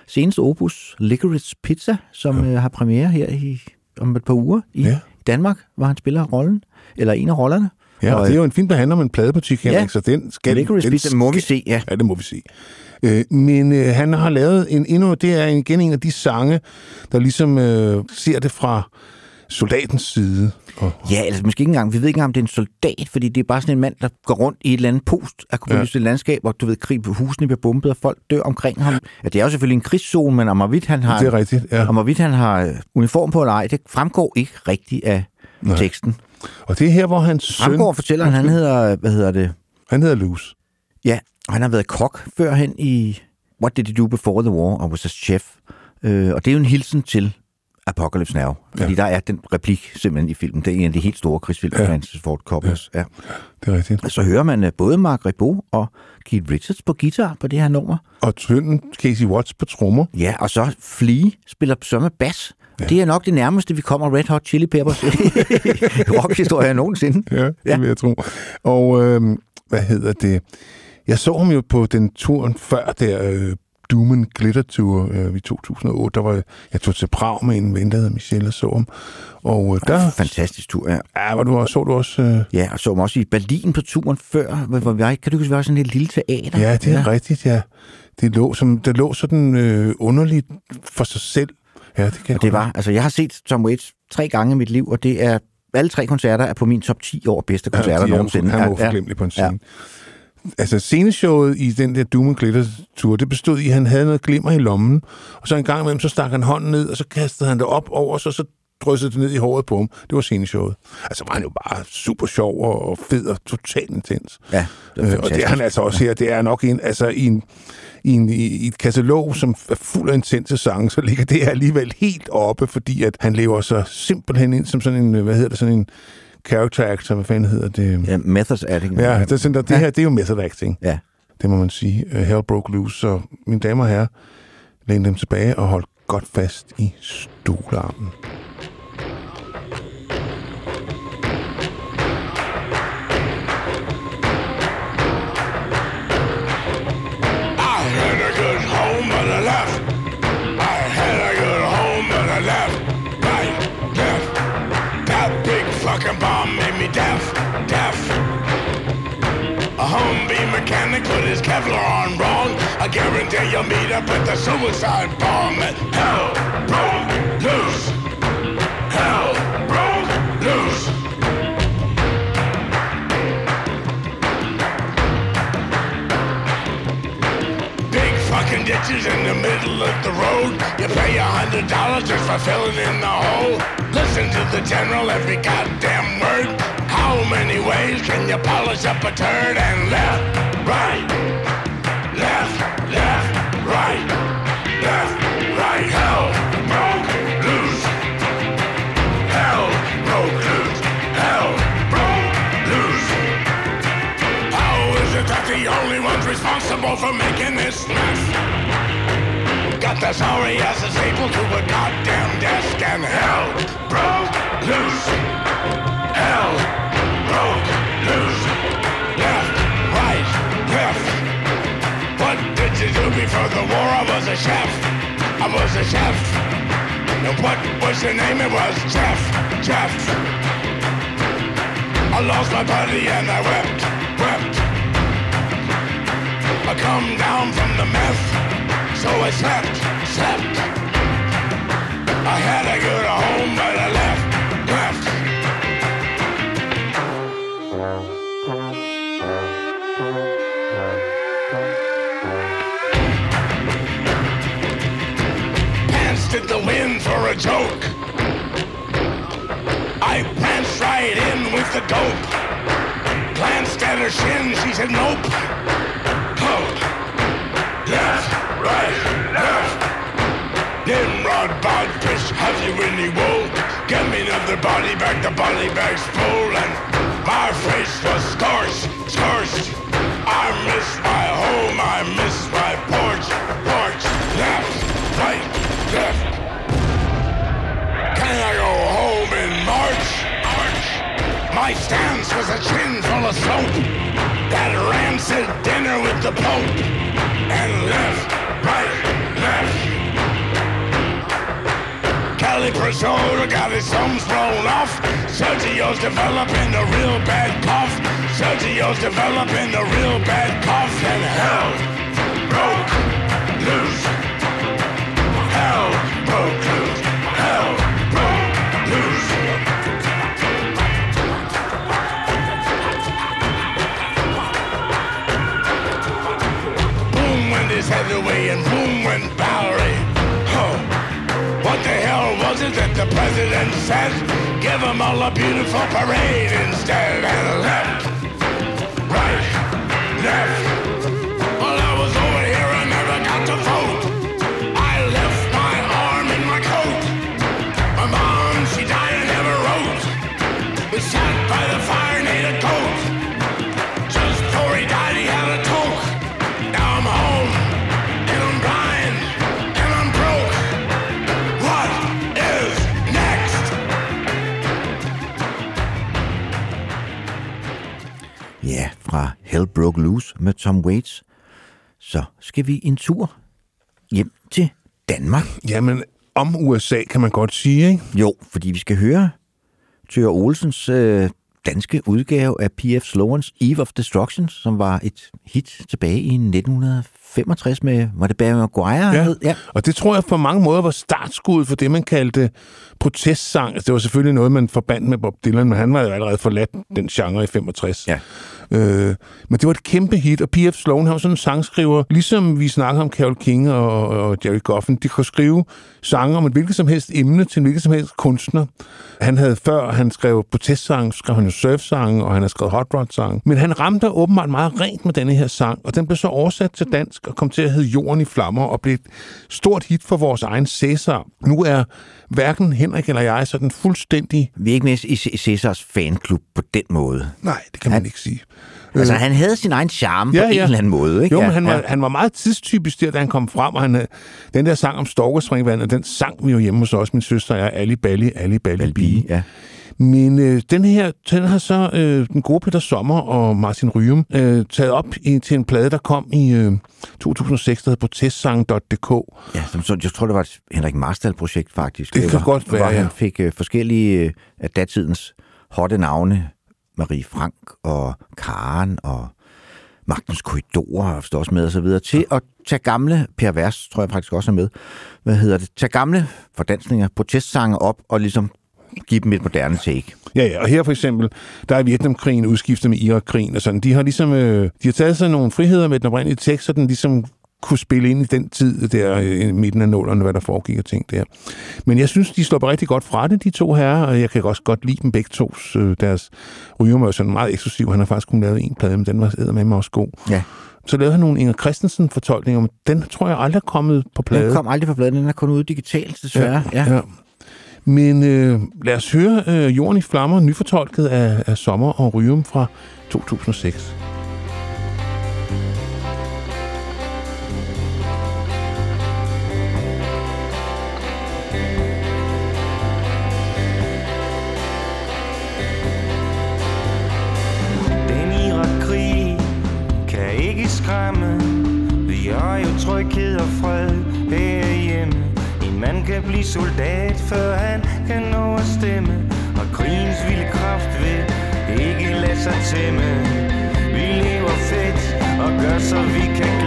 seneste opus, Licorice Pizza, som ja. øh, har premiere her i, om et par uger i Ja. Danmark, hvor han spiller rollen, eller en af rollerne. Ja, og Og, det er jo en film, der handler om en pladebutik, Henrik, Ja. så den skal... Licorice den Pizza må vi se, ja. Ja, det må vi se. Øh, men øh, han har lavet en endnu, det er igen en af de sange, der ligesom øh, ser det fra soldatens side. Og, Ja, altså måske ikke engang, vi ved ikke engang, om det er en soldat, fordi det er bare sådan en mand, der går rundt i et eller andet post af ja. landskab, og du ved, krig husene bliver bombet, og folk dør omkring ham. Ja, det er jo selvfølgelig en krigszone, men om hvorvidt han har, det er rigtigt, ja. om hvorvidt han har øh, uniform på eller ej, det fremgår ikke rigtigt af Nej. teksten. Og det er her, hvor hans søn... Fremgår fortæller han, han hedder, hvad hedder det? Han hedder Luz. Ja, han har været kok førhen i What Did You Do Before the War, og was a chef. Øh, og det er jo en hilsen til Apocalypse Now, fordi Ja. der er den replik simpelthen i filmen. Det er en af de helt store krigsfilm, Ja. ja. Francis Ford Coppolas. Ja. Det er rigtigt. Så hører man øh, både Mark Ribot og Keith Richards på guitar på det her nummer. Og sønnen Casey Watts på trommer. Ja, og så Flea spiller så med bas. Ja. Det er nok det nærmeste, vi kommer Red Hot Chili Peppers rockhistorie nogensinde. Ja, det Ja. ja. vil jeg tro. Og øh, hvad hedder det? Jeg så ham jo på den turen før der, øh, and Glitter Tour øh, i 2008. Der var, jeg- tog til Prag med en ven, der hedder Michelle og så ham. Og øh, der Fantastisk tur, ja. ja, var du, også- så du også... Øh, Ja, og så var også i Berlin på turen før, hvor vi kan du huske, vi var sådan et lille teater? ja, det er ja. rigtigt, ja. Det lå, som, det lå sådan øh, underligt for sig selv. Ja, det kan jeg Og det var, altså jeg har set Tom Waits tre gange i mit liv, og det er, alle tre koncerter er på min top 10 over bedste koncerter de er nogensinde. Han var Ja, ja. uforglemmelig på en scene. Ja. Altså, sceneshowet i den der Doom Glitter Tour, det bestod i, at han havde noget glimmer i lommen, og så en gang imellem, så stak han hånden ned, og så kastede han det op over sig, og så dryssede det ned i håret på ham. Det var sceneshowet. Altså var han jo bare super sjov og, og fed og totalt intens. Ja, det Øh, og det er han altså også her. Det er nok en, altså i, en, i, en, i et katalog, som er fuld af intense sange, så ligger det her alligevel helt oppe, fordi at han lever så simpelthen ind som sådan en, hvad hedder det, sådan en character actor, hvad fanden hedder det? Ja, methods acting. Ja, det, sådan, der, det her, det er jo method acting. Ja. Det må man sige. Uh, Hell broke loose, så mine damer og herrer, læn dem tilbage og hold godt fast i stolarmen. Mechanic put his Kevlar on wrong. I guarantee you'll meet up with the suicide bomb. Hell broke loose. Hell broke loose. Big fucking ditches in the middle of the road. You pay a hundred dollars just for filling in the hole. Listen to the general every goddamn word. How many ways can you polish up a turd? And left, right, left, left, right, left, right. Hell broke loose. Hell broke loose. Hell broke loose. How is it that the only ones responsible for making this mess got the sorry asses stapled to a goddamn desk and hell broke loose? Hell before the war? I was a chef. I was a chef. And what was your name? It was Jeff. Jeff. I lost my buddy and I wept, wept. I come down from the meth, so I slept, slept. I had a good home, but I left. For a joke. I pranced right in with the dope. Glanced at her shin, she said nope. Oh. Left, right, left. Nimrod, Bodfish, have you any wool? Get me another body bag, the body bag's full, and my face was scorched, scorched. I miss my home, I miss my porch, porch. Left, right, left. Can I go home in March? March. My stance was a chin full of soap. That rancid dinner with the Pope. And left, right, left. Cali Priscilla got his thumbs blown off. Sergio's developing a real bad cough. Sergio's developing a real bad cough. And hell broke loose. Hell broke loose. Hell Went his and boom went Bowery. Huh. What the hell was it that the president said? Give them all a beautiful parade instead. And left, right, left. Hell Broke Loose med Tom Waits. Så skal vi en tur hjem til Danmark. Jamen, om USA kan man godt sige, ikke? Jo, fordi vi skal høre Tør Olsens øh, danske udgave af P.F. Slowens Eve of Destruction, som var et hit tilbage i 65 med, var det Barry Maguire? Ja. hed? ja. Og det tror jeg på mange måder var startskuddet for det, man kaldte protestsang. Altså, det var selvfølgelig noget, man forbandt med Bob Dylan, men han var jo allerede forladt den genre i 65. Ja. Øh, men det var et kæmpe hit, og P.F. Sloan han var sådan en sangskriver, ligesom vi snakker om Carole King og, og Jerry Goffin. De kunne skrive sange om et hvilket som helst emne til en hvilket som helst kunstner. Han havde før, han skrev protestsang, skrev han jo surfsange, og han har skrevet hot rod sang. Men han ramte åbenbart meget rent med denne her sang, og den blev så oversat til dansk og kom til at hedde Jorden i flammer og blev et stort hit for vores egen Cæsar. Nu er hverken Henrik eller jeg sådan fuldstændig... Vi er ikke med i Cæsars fanklub på den måde. Nej, det kan man ikke sige. Altså, han havde sin egen charme ja, på en eller anden måde, ikke? Jo, ja, men han, ja. var, han var meget tidstypisk der, da han kom frem, og han, øh, den der sang om Storkespringvandet, den sang vi jo hjemme hos os, min søster og jeg, Ali Balli, Ali Balli, Balbi, ja. Men øh, den her, den har så øh, den gode Peter Sommer og Martin Ryum øh, taget op i, til en plade, der kom i øh, 2006, der hedder protestsang.dk. Ja, som, så, jeg tror, det var et Henrik Marstal-projekt, faktisk. Det kan Hvor- godt være, Hvor han ja. fik øh, forskellige øh, af datidens hotte navne. Marie Frank og Karen og Magtens Korridorer er vist også med og så videre, til at tage gamle, Per Vers tror jeg faktisk også er med, hvad hedder det, tage gamle fordansninger, protestsange op og ligesom give dem et moderne take. Ja, ja, og her for eksempel, der er Vietnamkrigen udskiftet med Irakkrigen og sådan. De har ligesom, øh, de har taget sig nogle friheder med den oprindelige tekst, så den ligesom kunne spille ind i den tid der øh, i midten af nullerne, hvad der foregik og ting der. Men jeg synes, de slår rigtig godt fra det, de to herrer, og jeg kan også godt lide dem begge to. Øh, deres ryger var sådan meget eksklusiv. Han har faktisk kun lavet en plade, men den var med mig også god. Ja. Så lavede han nogle Inger Christensen fortolkninger, men den tror jeg aldrig er kommet på plade. Den kom aldrig på bladet, den er kun ude digitalt, desværre. Ja, ja. ja. Men øh, lad os høre øh, Jorden i flammer, nyfortolket af, af Sommer og Ryum fra 2006. Den kan ikke skræmme Vi har jo tryghed og fred en mand kan blive soldat, før han kan nå at stemme. Og krigens vilde kraft vil ikke lade sig tæmme. Vi lever fedt og gør så vi kan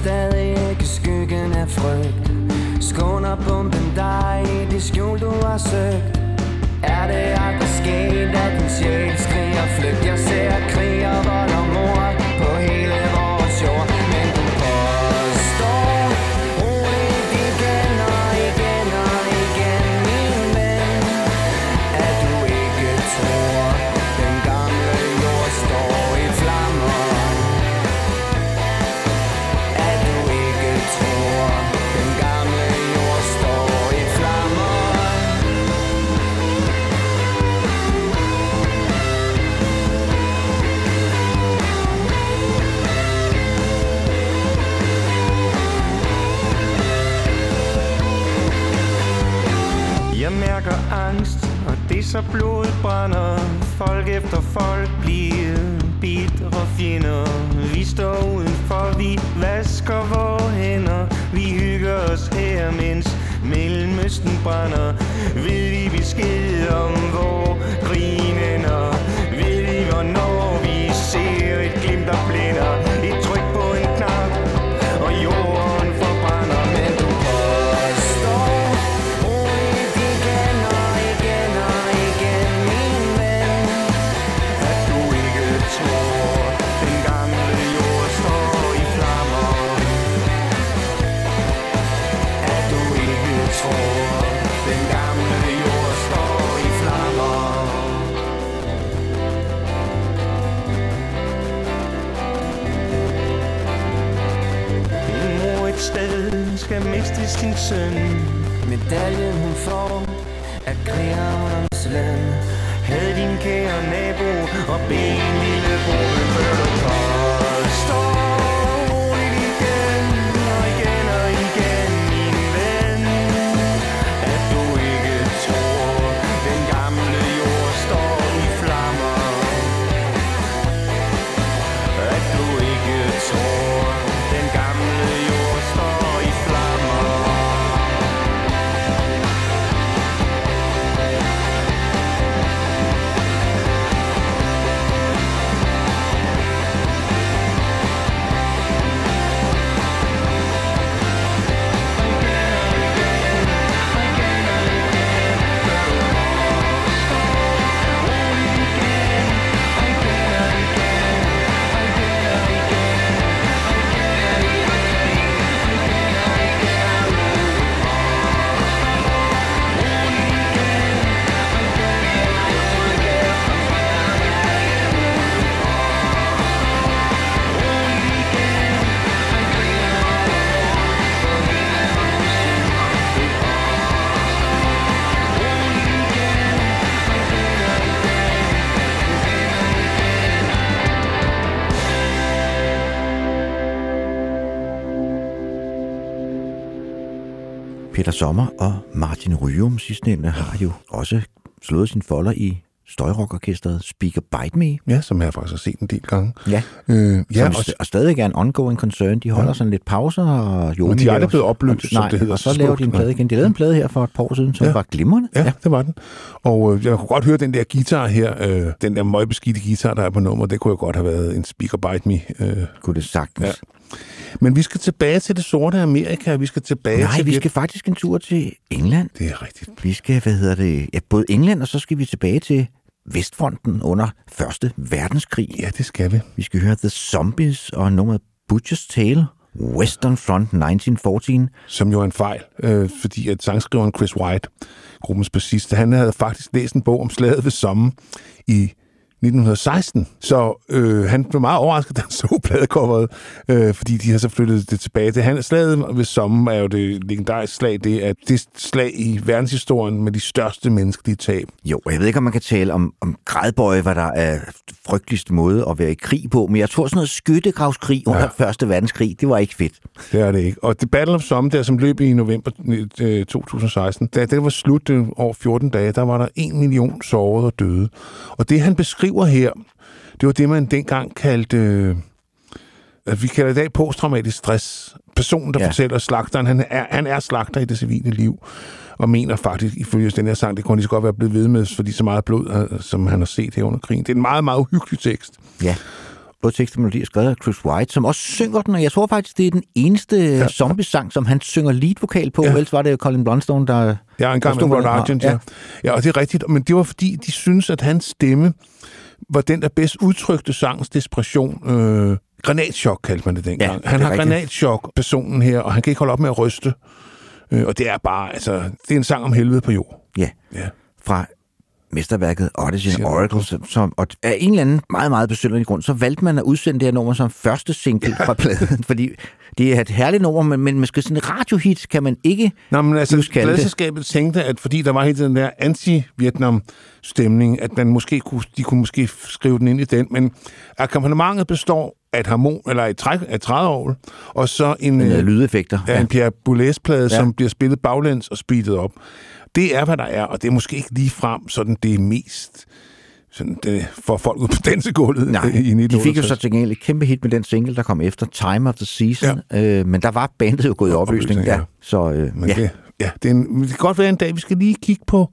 stadig ikke skyggen af frygt? Skåner bomben dig i det skjul, du har søgt? Er det aldrig sket, at din sjæl angst, og det så blod brænder. Folk efter folk bliver bitre fjender. Vi står udenfor, vi vasker vores hænder. Vi hygger os her, mens Mellemøsten brænder. Ved vi besked om, hvor krigen ender? Ved vi, hvornår vi ser et glimt, der blænder? Skal miste sin søn. Medaljen hun får er krigerens løn. Havde din kære nabo og ben lille bror Peter Sommer og Martin Ryum sidstnævnte har jo også slået sin folder i støjrockorkestret Speaker Bite Me. Ja, som jeg faktisk har set en del gange. Ja, Øh, ja, som og, st- og stadig er en ongoing concern. De holder sådan lidt pauser. Og, jo, Men de er aldrig blevet opløst, som Nej, det hedder og så laver de en plade igen. De lavede en plade her for et par år siden, som Ja. var glimrende. ja, ja, det var den. Og øh, jeg kunne godt høre den der guitar her, øh, den der møgbeskidte guitar, der er på nummer, det kunne jo godt have været en Speaker Bite Me. Øh. kunne det sagtens. Ja. Men vi skal tilbage til det sorte Amerika, vi skal tilbage Nej, til... vi skal faktisk en tur til England. Det er rigtigt. Vi skal, hvad hedder det, ja, både England, og så skal vi tilbage til Vestfronten under Første Verdenskrig. Ja, det skal vi. Vi skal høre The Zombies og nummeret Butcher's Tale, Western Front 1914. som jo er en fejl, øh, fordi at sangskriveren Chris White, gruppens bassist, han havde faktisk læst en bog om slaget ved Somme i 1916. Så øh, han blev meget overrasket, da han så pladecoveret, øh, fordi de har så flyttet det tilbage til. Han, slaget ved Somme er jo det legendariske slag, det er det slag i verdenshistorien med de største menneskelige tab. Jo, og jeg ved ikke, om man kan tale om, om grædbøje, hvad der er frygteligste måde at være i krig på, men jeg tror sådan noget skyttegravskrig under ja. Første Verdenskrig, det var ikke fedt. Det er det ikke. Og The Battle of Somme, der som løb i november øh, 2016, da det var slut øh, over 14 dage, der var der en million sårede og døde. Og det, han beskriver her, det var det, man dengang kaldte... Øh, at vi kalder i dag posttraumatisk stress. Personen, der Ja. fortæller slagteren, han er, han er slagter i det civile liv, og mener faktisk, ifølge den her sang, det kunne lige så godt være blevet ved med, fordi så meget blod, øh, som han har set her under krigen. Det er en meget, meget uhyggelig tekst. Ja. Både tekst og melodi er skrevet af Chris White, som også synger den, og jeg tror faktisk, det er den eneste ja. zombie-sang, som han synger lead-vokal på. Ja. Ellers var det jo Colin Blunstone, der... Ja, en gang med. Argent, ja. Ja. ja. og det er rigtigt. Men det var fordi, de synes at hans stemme var den, der bedst udtrykte sangens desperation. Øh, granatchok kaldte man det dengang. Ja, det han har rigtigt. granatchok, personen her, og han kan ikke holde op med at ryste. Øh, og det er bare, altså, det er en sang om helvede på jord. Ja, Ja. fra mesterværket Odyssey Siger Oracle, som, som, og af en eller anden meget, meget besynderlig grund, så valgte man at udsende det her nummer som første single fra pladen, fordi det er et herligt nummer, men, men måske sådan et radiohit kan man ikke Nå, men altså, pladselskabet tænkte, at fordi der var hele den der anti-Vietnam-stemning, at man måske kunne, de kunne måske skrive den ind i den, men akkompagnementet består af et harmon, eller et træk af et trædeovl, og så en, med øh, lydeffekter. Ja, en Pierre Boulez-plade, Ja. ja. som bliver spillet baglæns og speedet op. Det er, hvad der er, og det er måske ikke lige frem sådan det er mest sådan, det, for folk ud på dansegulvet Nej, i de fik jo 1968. så til gengæld et kæmpe hit med den single, der kom efter Time of the Season, ja. øh, men der var bandet jo gået i opløsning. Opløsning, Ja. ja. Så øh, Men ja. det, ja, det, er en, det kan godt være en dag, vi skal lige kigge på,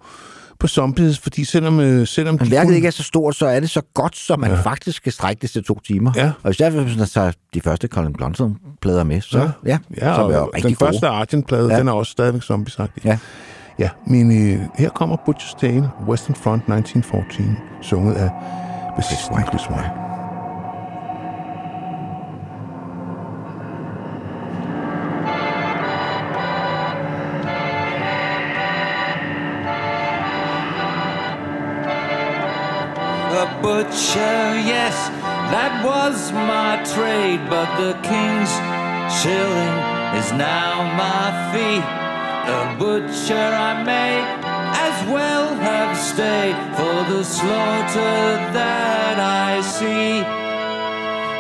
på zombies, fordi selvom, øh, selvom Men værket kun- ikke er så stort, så er det så godt, så man ja. faktisk skal strække det til to timer. Ja. Og hvis man tager de første Colin Blunstone-plader med, så ja, ja, Ja, så er og rigtig den gode. første Argent-plade, ja. den er også stadigvæk zombiesagtig. Ja. Ja, men øh, her kommer Butcher's Tale, Western Front 1914, sunget af bassisten Chris White. A butcher, yes, that was my trade, but the king's shilling is now my fee. A butcher I may as well have stayed for the slaughter that I see.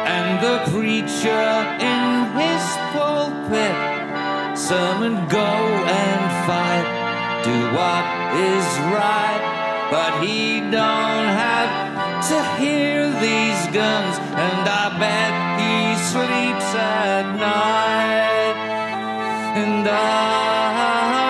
And the preacher in his pulpit sermon go and fight, do what is right. But he don't have to hear these guns, and I bet he sleeps at night. And I,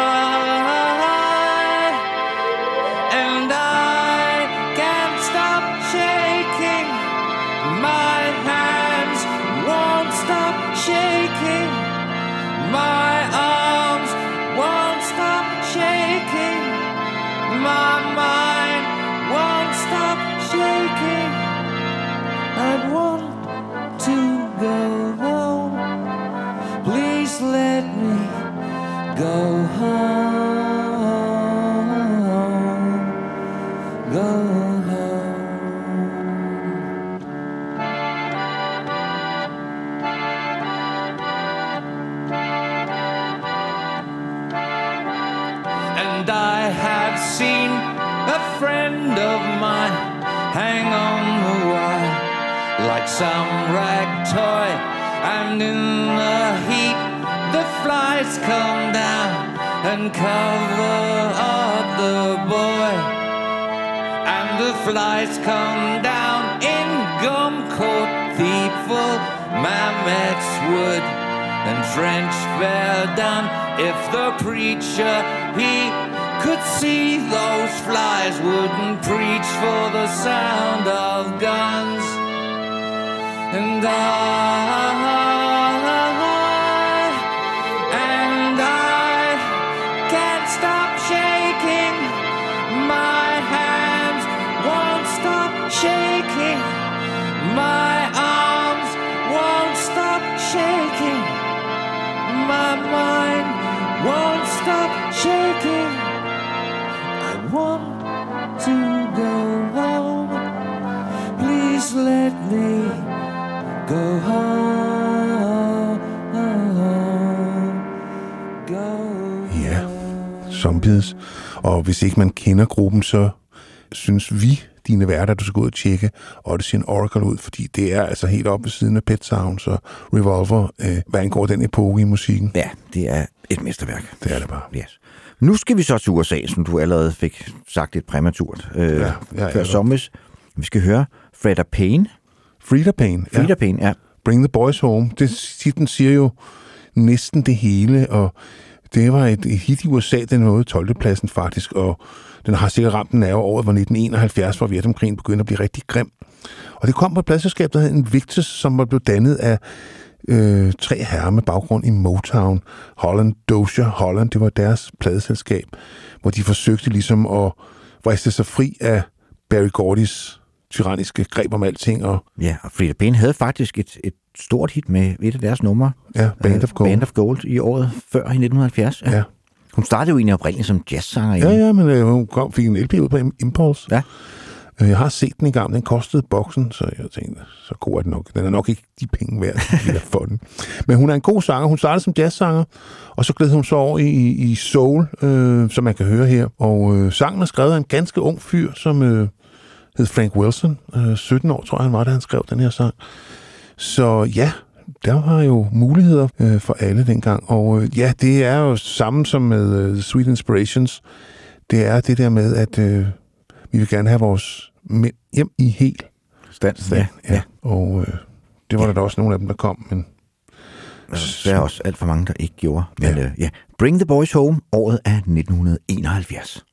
some rag toy. And in the heat, the flies come down and cover up the boy. And the flies come down in gum coat, thieful mammoth's wood and French Verdun. If the preacher he could see those flies, wouldn't preach for the sound of guns. And I, go home. Go Ja, Zombies. Og hvis ikke man kender gruppen, så synes vi, dine værter, du skal gå ud og tjekke Odyssey and Oracle ud, fordi det er altså helt oppe ved siden af Pet Sounds og Revolver, øh, hvad angår den epoke i musikken. Ja, det er et mesterværk. Det er det bare. Yes. Nu skal vi så til USA, som du allerede fik sagt lidt præmaturt øh, Ja, ja, før ja. Vi skal høre Freda Payne. Frida Payne. Frida Payne, ja. Bring the Boys Home. Det, titlen siger jo næsten det hele, og det var et, hit i USA, den nåede 12. pladsen faktisk, og den har sikkert ramt den af året, hvor 1971, hvor Vietnamkrigen begyndte at blive rigtig grim. Og det kom på et pladselskab, der hed Invictus, som var blevet dannet af øh, tre herrer med baggrund i Motown, Holland, Doja Holland, det var deres pladeselskab, hvor de forsøgte ligesom at vriste sig fri af Barry Gordys tyranniske greb om alting, og Ja, og Frida Payne havde faktisk et, et stort hit med et af deres numre. ja, Band of Gold. Band of Gold i året før i 1970. Ja. Hun startede jo egentlig oprindeligt som jazzsanger. Ja, ja, men øh, hun kom, fik en LP ud på Im- Impulse. Ja. Øh, Jeg har set den i gang. Den kostede boksen, så jeg tænkte, så god er den nok. Den er nok ikke de penge værd, de der for den. Men hun er en god sanger. Hun startede som jazzsanger, og så gled hun så over i, i soul, øh, som man kan høre her. Og øh, sangen er skrevet af en ganske ung fyr, som øh, hed Frank Wilson. Øh, 17 år, tror jeg, han var, da han skrev den her sang. Så ja, der var jo muligheder øh, for alle dengang. Og øh, ja, det er jo samme som med øh, Sweet Inspirations. Det er det der med, at øh, vi vil gerne have vores mænd hjem i helt Stand. stand. Ja, ja. Og øh, det var der da også nogle af dem, der kom. Men Der er også alt for mange, der ikke gjorde. Men Ja. ja. Øh, ja. Bring the Boys Home, året af 1971.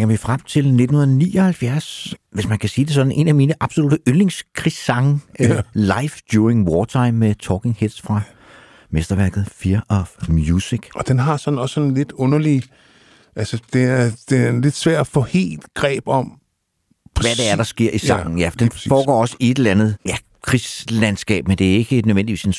springer vi frem til 1979, hvis man kan sige det sådan, en af mine absolutte yndlingskrigssange, ja. Live During Wartime med Talking Heads fra mesterværket Fear of Music. Og den har sådan også sådan en lidt underlig... Altså, det er, det er lidt svært at få helt greb om... Hvad det er, der sker i sangen. Ja, ja den foregår også i et eller andet ja, krigslandskab, men det er ikke nødvendigvis en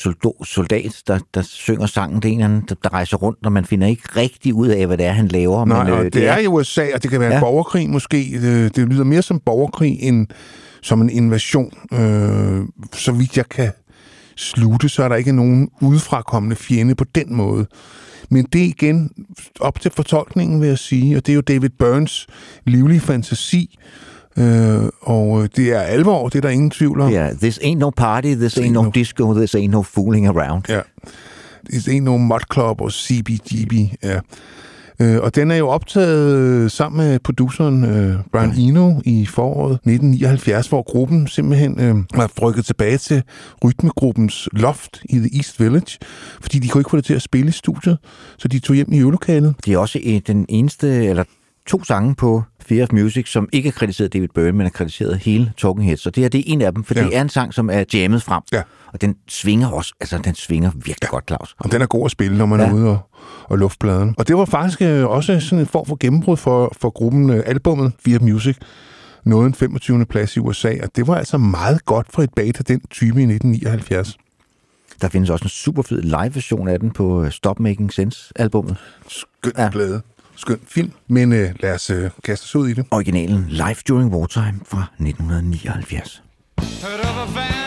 soldat, der, der synger sangen. Det er en anden, der, der rejser rundt, og man finder ikke rigtig ud af, hvad det er, han laver. Nej, men, og det, det er i USA, og det kan være. Ja. en borgerkrig måske. Det, det lyder mere som borgerkrig end som en invasion. Øh, så vidt jeg kan slutte, så er der ikke nogen udefrakommende fjende på den måde. Men det er igen op til fortolkningen, vil jeg sige, og det er jo David Burns livlige fantasi, øh, og det er alvor, det er der ingen tvivl om. Ja, this ain't no party, this ain't no no- disco, this ain't no fooling around. Ja. It's ain't no mud club og CBGB. Ja. Øh, og den er jo optaget øh, sammen med produceren øh, Brian Eno i foråret 1979, hvor gruppen simpelthen øh, var rykket tilbage til rytmegruppens loft i The East Village, fordi de kunne ikke få det til at spille i studiet, så de tog hjem i øvelokalet. Det er også øh, den eneste, eller to sange på Fear of Music, som ikke er krediteret David Byrne, men er krediteret hele Talking Heads. Så det her, det er en af dem, for Ja. det er en sang, som er jammet frem. Ja. Og den svinger også, altså den svinger virkelig ja. godt, Claus. Og den er god at spille, når man ja. Er ude og, og luftbladen. Og det var faktisk øh, også sådan en form for gennembrud for, for gruppen øh, albumet Fear of Music. Nåede en 25. plads i USA, og det var altså meget godt for et band af den type i 1979. Der findes også en super fed live-version af den på øh, Stop Making Sense-albummet. Skøn ja. Ja. plade. Skøn film. Men øh, lad os øh, kaste os ud i det. Originalen Live During Wartime fra 1979. Heard of a van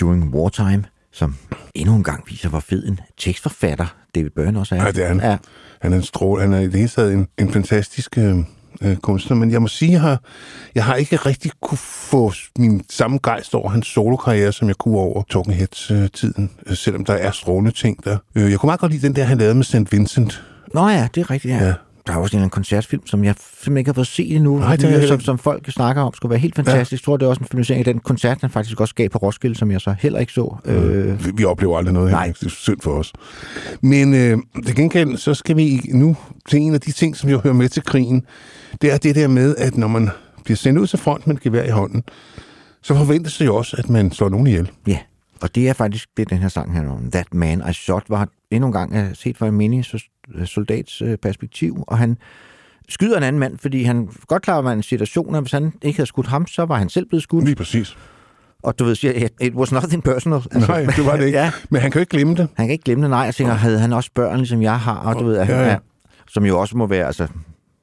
During Wartime, som endnu en gang viser, hvor fed en tekstforfatter David Byrne også er. Ja, det er han. Ja. Han er en strål. Han er i det hele taget en, en fantastisk øh, øh, kunstner. Men jeg må sige, jeg har, jeg har ikke rigtig kunne få min samme gejst over hans solokarriere, som jeg kunne over Talking Heads-tiden. Øh, selvom der er strålende ting der. Øh, jeg kunne meget godt lide den der, han lavede med St. Vincent. Nå ja, det er rigtigt, ja. Ja. Ja. Der er også en koncertfilm, som jeg simpelthen ikke har fået set endnu, Nej, det heller som, som folk snakker om, skulle være helt fantastisk. Ja. Jeg tror, det er også en filmatisering af den koncert, han faktisk også gav på Roskilde, som jeg så heller ikke så. Øh, Vi, vi oplever aldrig noget Nej. her. Det er synd for os. Men øh, til gengæld, så skal vi nu til en af de ting, som jo hører med til krigen. Det er det der med, at når man bliver sendt ud til front med et gevær i hånden, så forventes det jo også, at man slår nogen ihjel. ja, og det er faktisk det, den her sang handler om. That Man I Shot var endnu en gang er set fra en menig soldats øh, perspektiv, og han skyder en anden mand, fordi han godt klar var en situation, at hvis han ikke havde skudt ham, så var han selv blevet skudt. Lige præcis. Og du ved, siger, it, was nothing personal. Altså, Nej, det var det ikke. ja, Men han kan jo ikke glemme det. Han kan ikke glemme det, nej. Jeg tænker, havde han også børn, ligesom jeg har, og du ved, at han Ja, ja. er, som jo også må være, altså,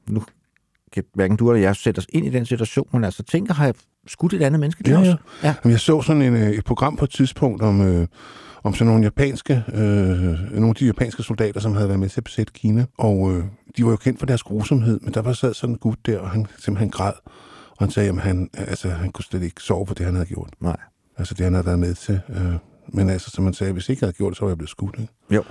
nu kan hverken du eller jeg sætte os ind i den situation, men altså, tænker, har jeg skudt et andet menneske? Ja, også? ja. ja. Jamen, jeg så sådan en, øh, et program på et tidspunkt om, øh, om sådan nogle japanske, øh, nogle af de japanske soldater, som havde været med til at besætte Kina. Og øh, de var jo kendt for deres grusomhed, men der var sad sådan en gut der, og han simpelthen græd. Og han sagde, at han, altså, han kunne slet ikke sove for det, han havde gjort. Nej. Altså det, han havde været med til. Øh, men altså, som man sagde, hvis ikke jeg havde gjort det, så var jeg blevet skudt. Ikke? Jo.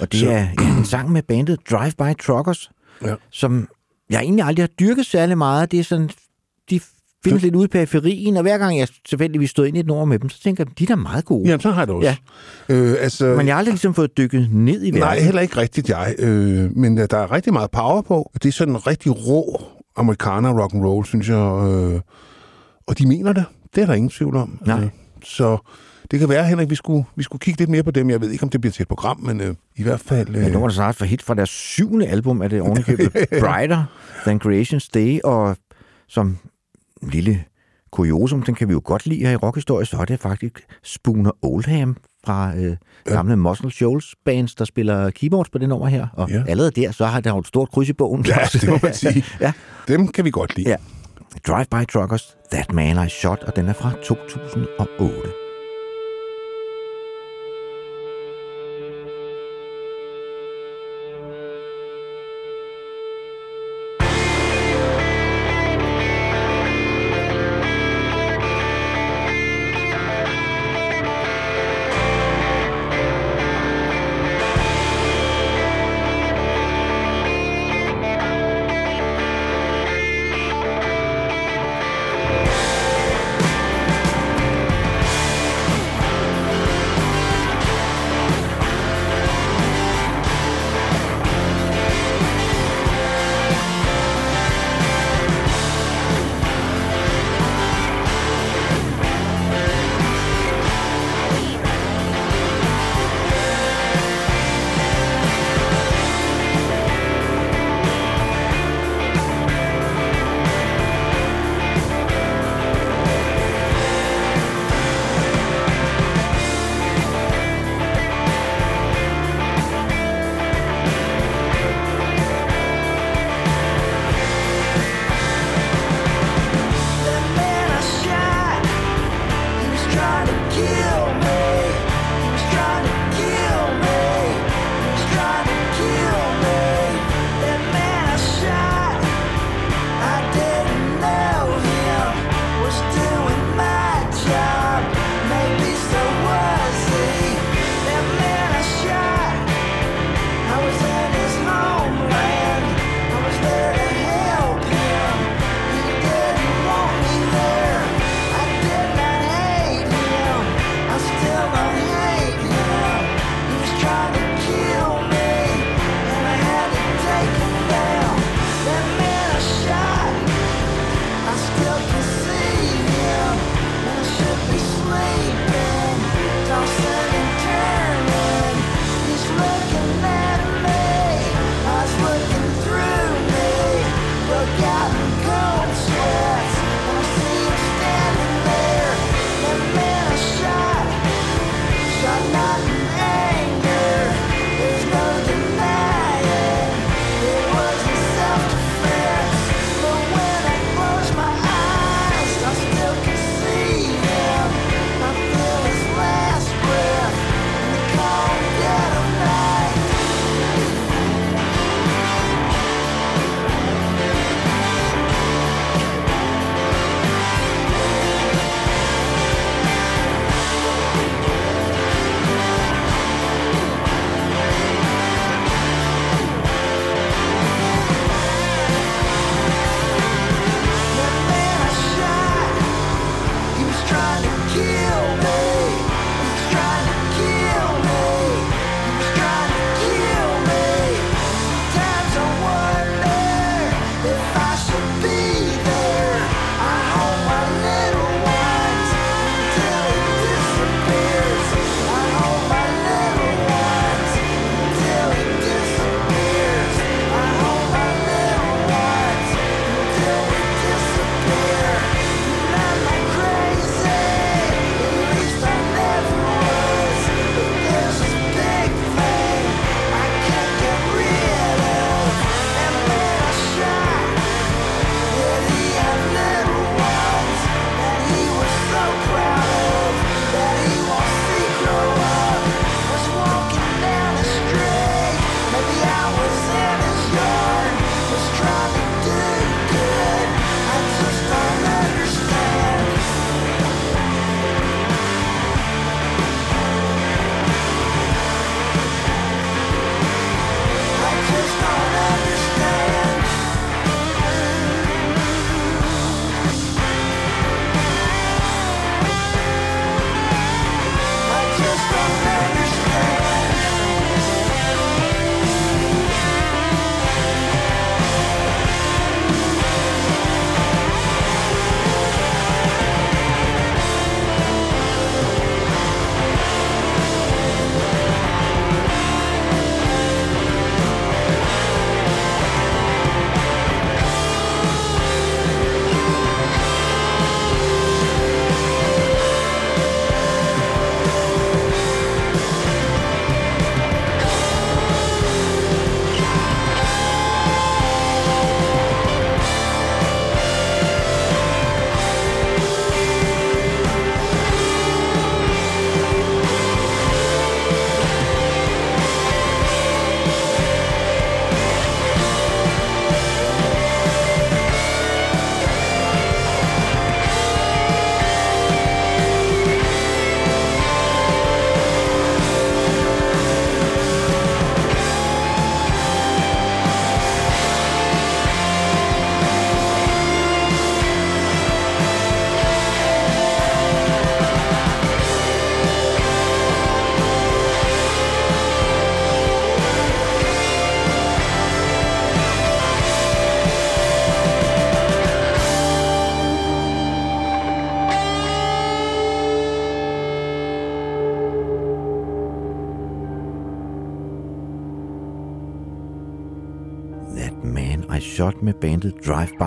Og det Så- er en sang med bandet Drive By Truckers, Ja. som jeg egentlig aldrig har dyrket særlig meget. Det er sådan, findes lidt ude i periferien, og hver gang jeg tilfældigvis stod ind i et nummer med dem, så tænker jeg, de er da meget gode. Jamen, så har jeg det også. Ja. Øh, altså, Men jeg har aldrig ligesom fået dykket ned i verden. Nej, heller ikke rigtigt jeg. Øh, men øh, der er rigtig meget power på. Det er sådan en rigtig rå amerikaner rock and roll, synes jeg. Øh, og de mener det. Det er der ingen tvivl om. Nej. Øh, så det kan være, Henrik, vi skulle, vi skulle kigge lidt mere på dem. Jeg ved ikke, om det bliver til et program, men øh, i hvert fald... Øh, Men nu var det snart for hit fra deres syvende album, er det ovenikøbet Brighter Than Creation's Day, og som lille kuriosum, den kan vi jo godt lide her i rockhistorie, så er det faktisk Spooner Oldham fra øh, gamle Muscle Shoals bands, der spiller keyboards på det nummer her. Og Ja. ja. allerede der, så har der jo et stort kryds i bogen. Ja, det må man sige. ja. Dem kan vi godt lide. ja. Drive By Truckers, That Man I Shot, og den er fra 2008.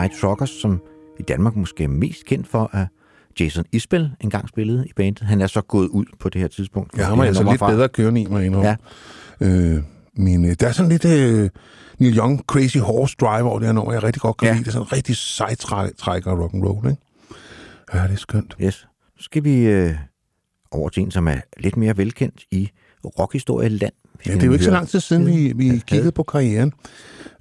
Drive-By Truckers, som i Danmark måske er mest kendt for, at Jason Isbell engang spillede i bandet. Han er så gået ud på det her tidspunkt. Ja, ham er altså lidt fra. bedre kørende i, mig Ja. ja. øh, men øh, der er sådan lidt øh, Neil Young Crazy Horse Drive over det her nummer, jeg rigtig godt kan Ja. lide. Det er sådan en rigtig sejtrækker rock and roll, ikke? Ja, det er skønt. Yes. Så skal vi øh, over til en, som er lidt mere velkendt i rockhistorieland. Ja, det er jo ikke så lang tid siden, vi, vi kiggede på karrieren.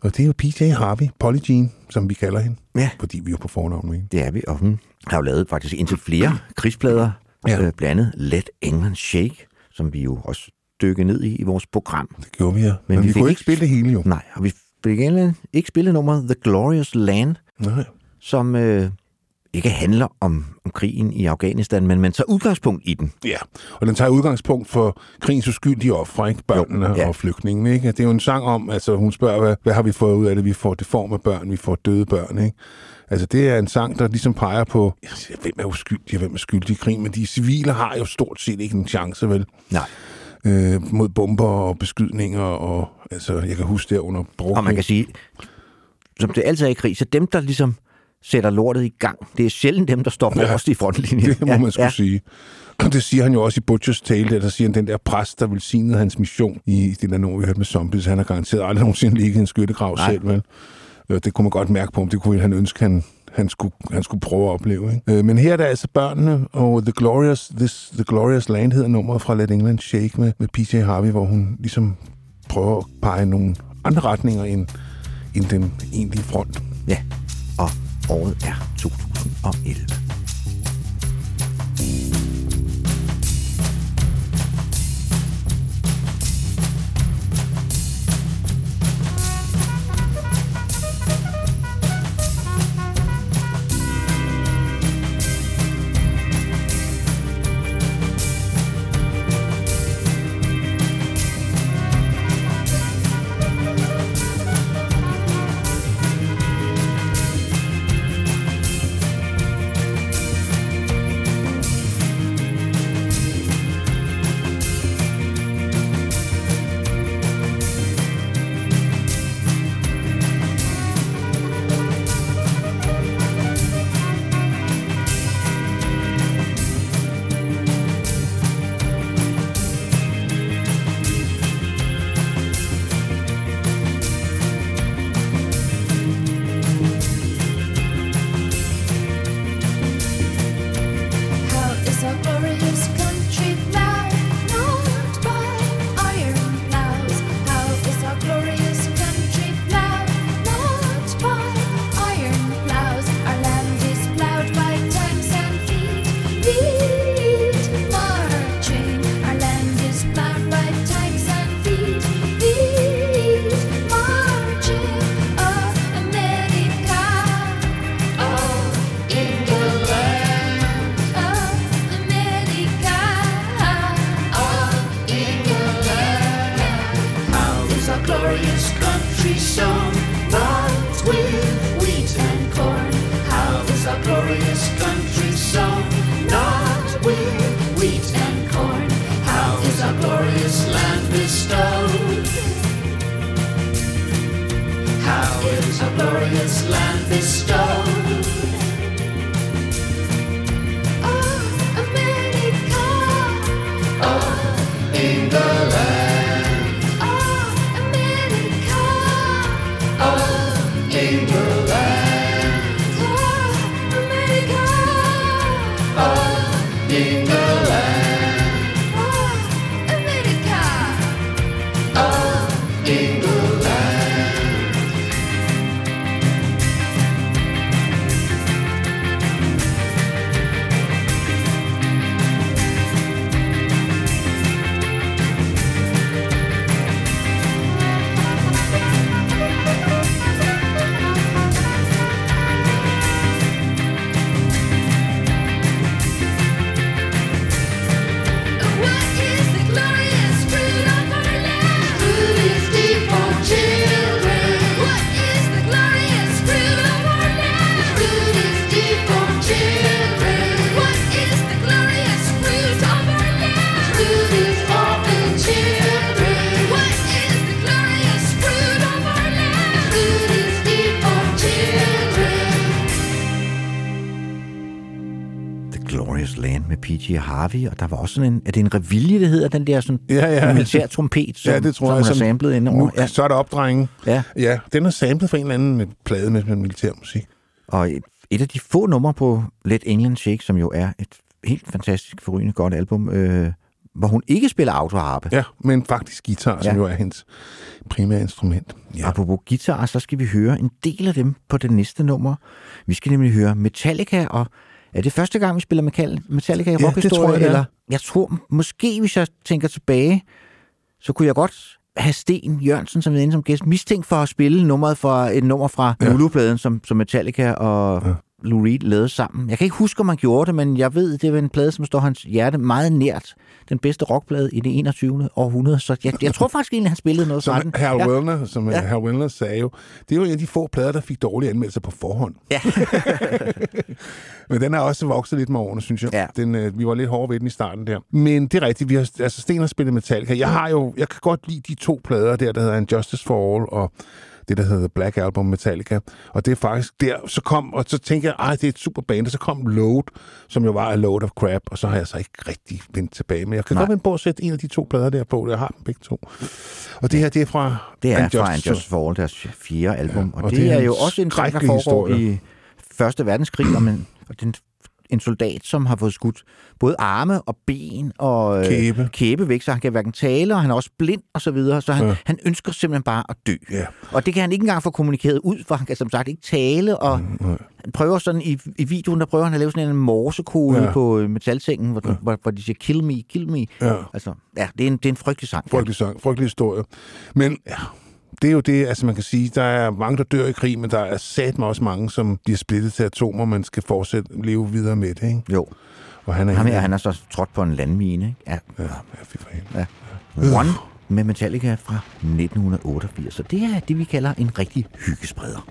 Og det er jo PJ Harvey, Polly Jean, som vi kalder hende. Ja. Fordi vi er jo på fornavn med hende. Det er vi, og hun har jo lavet faktisk indtil flere krigsplader, ja. Øh, blandt andet Let England Shake, som vi jo også dykkede ned i i vores program. Det gjorde vi, ja. Men, Men Men vi vi, kunne ikke- spille det hele, jo. Nej, og vi fik ikke, ikke spillet nummeret The Glorious Land, Nej. som øh, ikke handler om, om krigen i Afghanistan, men man tager udgangspunkt i den. Ja, og den tager udgangspunkt for krigens uskyldige ofre, ikke? Børnene Jo, ja. og flygtningene, ikke? Det er jo en sang om, altså hun spørger, hvad, hvad har vi fået ud af det? Vi får deforme børn, vi får døde børn, ikke? Altså det er en sang, der ligesom peger på, ja, hvem er uskyldig og hvem er skyldig i krig, men de civile har jo stort set ikke en chance, vel? Nej. Øh, mod bomber og beskydninger, og altså, jeg kan huske det under Brooklyn. Og man kan sige, som det altid er i krig, så dem, der ligesom sætter lortet i gang, det er sjældent dem, der står Ja. forrest i frontlinjen. Det må man skulle ja. sige. Det siger han jo også i Butchers Tale, der, der siger han, den der præst, der velsignede hans mission i det der nummer, vi hørte med zombies, han har garanteret aldrig nogensinde ligget i en skyttegrav Nej. selv, vel? Det kunne man godt mærke på ham. Det kunne han ønske, han, han, skulle, han skulle prøve at opleve. Ikke? Øh, Men her er der altså børnene, og The Glorious, This, The Glorious Land hedder nummeret fra Let England Shake med, med PJ Harvey, hvor hun ligesom prøver at pege nogle andre retninger end, end den egentlige front. Ja, og året er 2011. P.G. Harvey, og der var også sådan en, er det en revilje, det hedder, den der sådan Ja, ja. militær trompet, som, ja, det tror som jeg. hun har samlet ind over. Ja. Så er der opdrenge. Ja. ja, den er samlet fra en eller anden plade med, med militærmusik. Og et, et af de få numre på Let England Shake, som jo er et helt fantastisk, forrygende godt album, øh, hvor hun ikke spiller autoharpe. Ja, men faktisk guitar, ja. som jo er hendes primære instrument. Ja. Apropos guitar, så skal vi høre en del af dem på det næste nummer. Vi skal nemlig høre Metallica, og er det første gang, vi spiller Metal- Metallica i Ja, rockhistorie? tror jeg, er. eller jeg tror, måske hvis jeg tænker tilbage, så kunne jeg godt have Sten Jørgensen som inde som gæst mistænkt for at spille nummeret fra, et nummer fra ja. Lulu-pladen, som, som Metallica og ja. Lou Reed lavede sammen. Jeg kan ikke huske, om man gjorde det, men jeg ved, det var en plade, som står hans hjerte meget nært. Den bedste rockplade i det 21. århundrede, så jeg, jeg tror faktisk egentlig, han spillede noget fra Som den. Ja. Wellner, som Ja. ja. Hal Wellner sagde jo, det er jo en af de få plader, der fik dårlige anmeldelser på forhånd. Ja. Men den er også vokset lidt med årene, synes jeg. Ja. Den, øh, vi var lidt hårde ved den i starten der. Men det er rigtigt, vi har, altså Sten har spillet Metallica. Jeg har jo, jeg kan godt lide de to plader der, der hedder Justice for All og det, der hedder Black Album Metallica. Og det er faktisk der, så kom, og så tænker jeg, ej, det er et super band, og så kom Load, som jo var a load of crap, og så har jeg så ikke rigtig vendt tilbage. Men jeg kan Nej. godt vende på at sætte en af de to plader der på, jeg har dem begge to. Og det her, det er fra Det er And fra Justice And Justice for All, deres fjerde album. Ja, og, og det, det er er jo også en sang, der foregår historie. i Første Verdenskrig, om en, og den, en soldat, som har fået skudt både arme og ben og øh, Kæbe. kæbe væk, så han kan hverken tale, og han er også blind og så videre, så han, ja. Ja. han ønsker simpelthen bare at dø. Ja. Og det kan han ikke engang få kommunikeret ud, for han kan som sagt ikke tale, og Mm, han prøver sådan i, i videoen, der prøver han at lave sådan en morsekode ja. Ja. på øh, metalsengen, hvor, ja. hvor, hvor de siger, kill me, kill me. Ja. Altså, ja, det er en, det er en frygtelig sang. Frygtelig sang, frygtelig historie. Men ja, det er jo det, altså man kan sige, der er mange, der dør i krig, men der er satme også mange, som bliver splittet til atomer, man skal fortsætte leve videre med det, ikke? Jo. Og han er Ham her, han er så trådt på en landmine, ikke? Ja, Ja, ja. Ja. One med Metallica fra 1988. Så det er det, vi kalder en rigtig hyggespreder.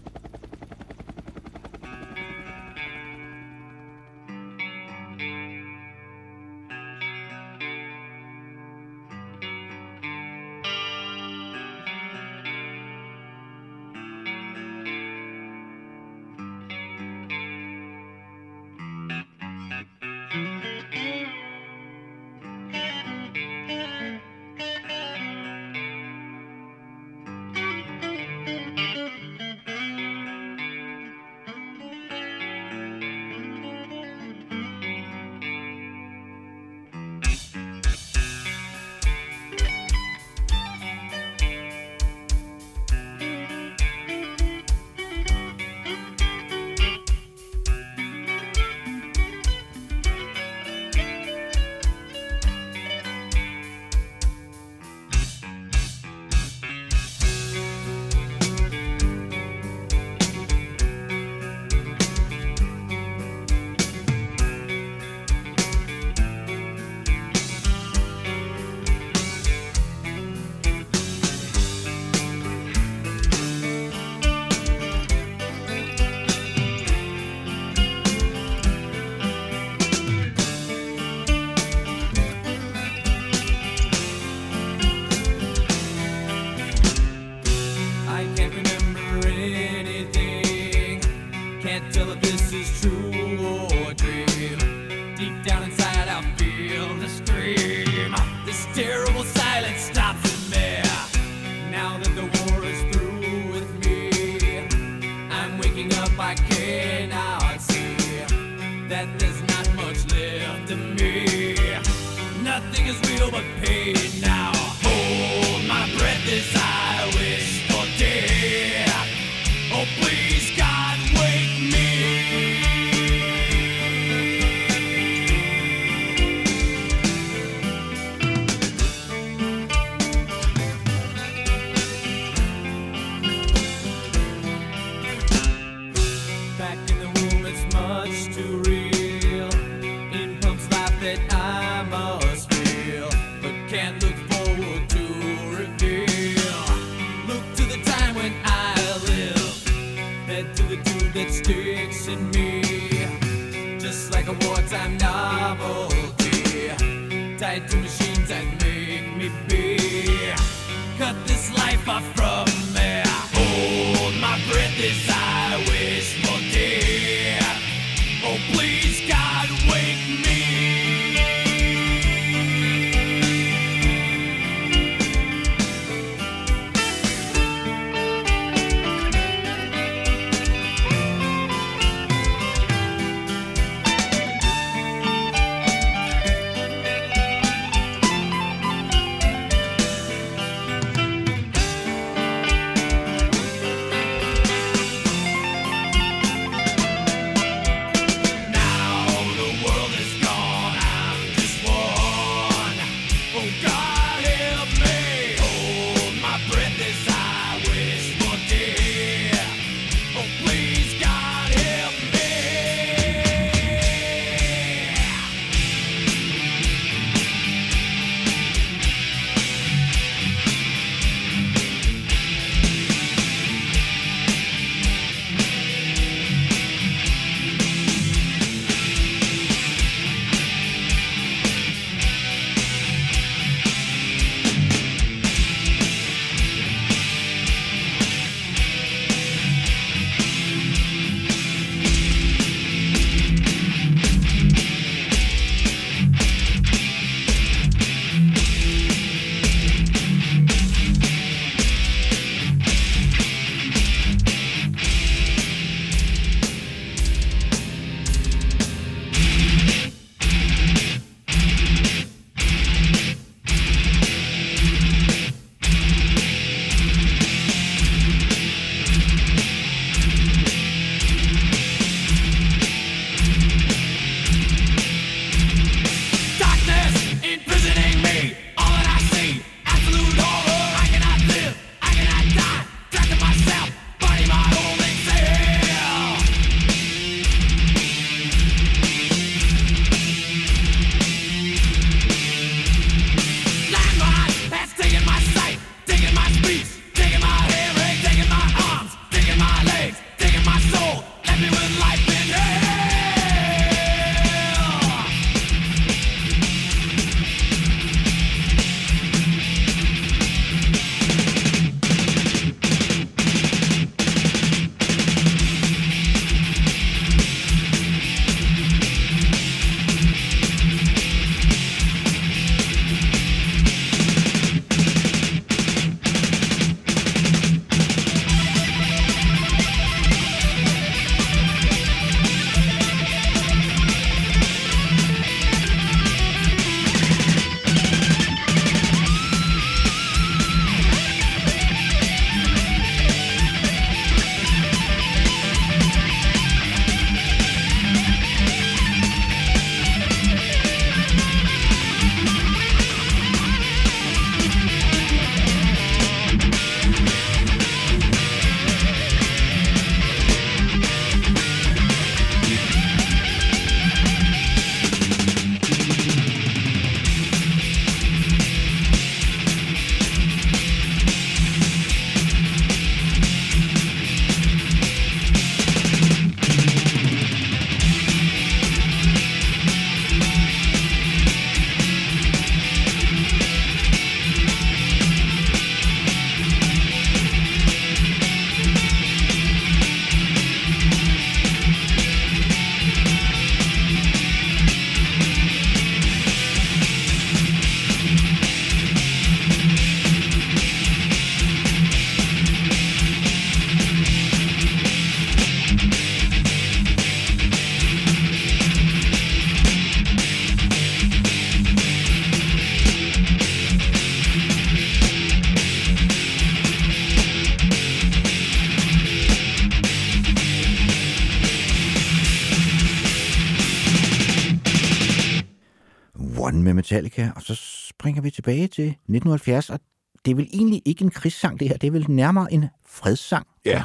Metallica, og så springer vi tilbage til 1970, og det er vel egentlig ikke en krigssang, det her. Det er vel nærmere en fredssang. Ja,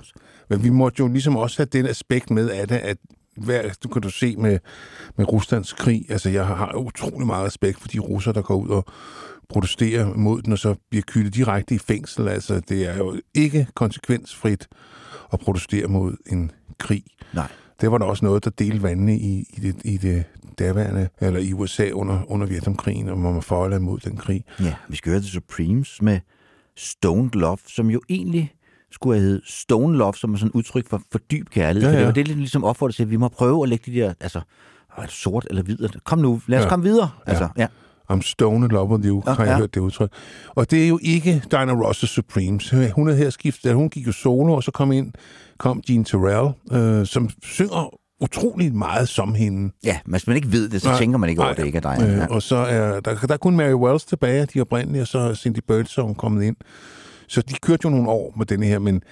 men vi måtte jo ligesom også have den aspekt med af det, at hver, du kan du se med, med Ruslands krig, altså jeg har utrolig meget respekt for de russer, der går ud og protesterer mod den, og så bliver kyldet direkte i fængsel. Altså det er jo ikke konsekvensfrit at protestere mod en krig. Nej. Det var der også noget, der delte vandene i, i, det, i det daværende, eller i USA under, under Vietnamkrigen, og man var for eller imod den krig. Ja, vi skal høre The Supremes med Stoned Love, som jo egentlig skulle have heddet Stone Love, som er sådan et udtryk for, for dyb kærlighed. Ja, Ja, ja. ja. For det var det, lidt ligesom opfordret til, at vi må prøve at lægge de der, altså, er det sort eller hvid? Kom nu, lad os Ja. komme videre. Altså, ja. I'm stoned in love with you, Ja, har jeg ja. hørt det udtryk. Og det er jo ikke Diana Ross' Supremes. Hun er her skiftet, hun gik jo solo, og så kom ind, kom Jean Terrell, øh, som synger utrolig meget som hende. ja, men hvis man ikke ved det, så Nej, tænker man ikke over, nej. det ikke er dig. Øh, Ja. og så er der, der er kun Mary Wells tilbage, de oprindelige, og så er Cindy Birdsong kommet ind. Så de kørte jo nogle år med denne her, men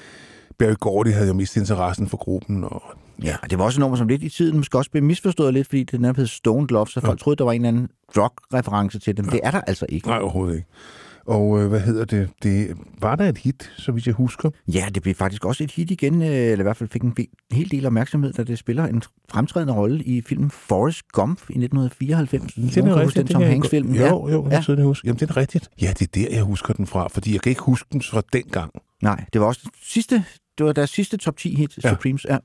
Barry Gordy havde jo mistet interessen for gruppen, og Ja, og det var også et nummer, som lidt i tiden måske også blev misforstået lidt, fordi det netop hed Stoned Love, så folk troede, der var en eller anden drug-reference til dem. Det er der altså ikke. nej, overhovedet ikke. Og øh, hvad hedder det? Det var der et hit, så vidt jeg husker. Ja, det blev faktisk også et hit igen, øh, eller i hvert fald fik en hel del opmærksomhed, da det spiller en fremtrædende rolle i filmen Forrest Gump i 1994. Det er huske den rigtigt. Tom Hanks-film. godt- Jo, jo, Ja. ja. så det huske. Jamen, det er rigtigt. Ja, det er der, jeg husker den fra, fordi jeg kan ikke huske den fra dengang. Nej, det var også sidste, det var deres sidste top 10 hit, Ja. Supremes. Ja.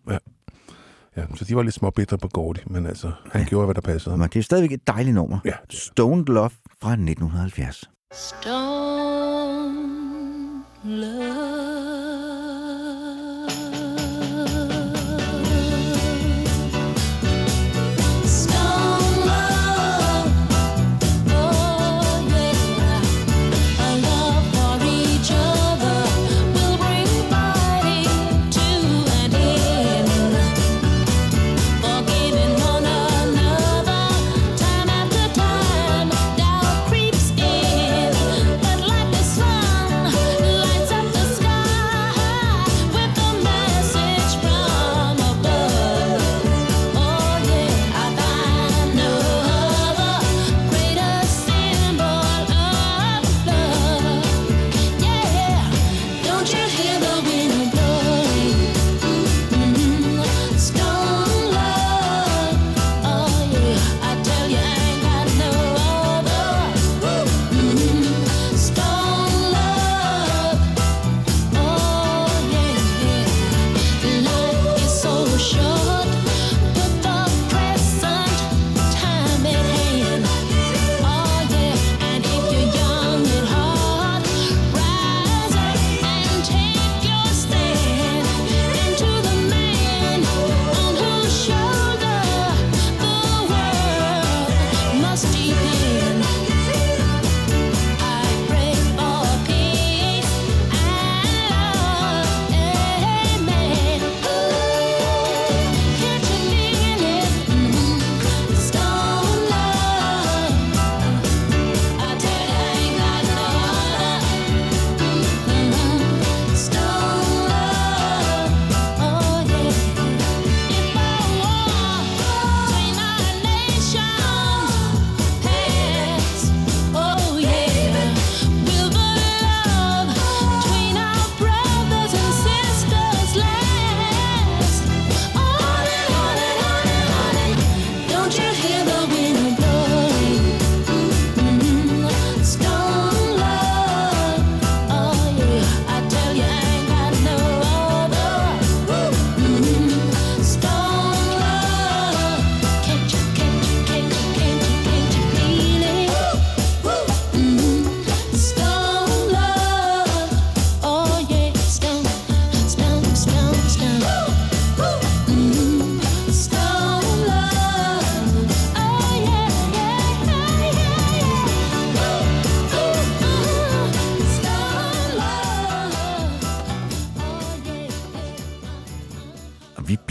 Ja, så de var lidt små bitre på Gordy, men altså, han gjorde, hvad der passede ham. Men det er stadigvæk et dejligt nummer. Ja. Stoned Love fra 1970. Stone love.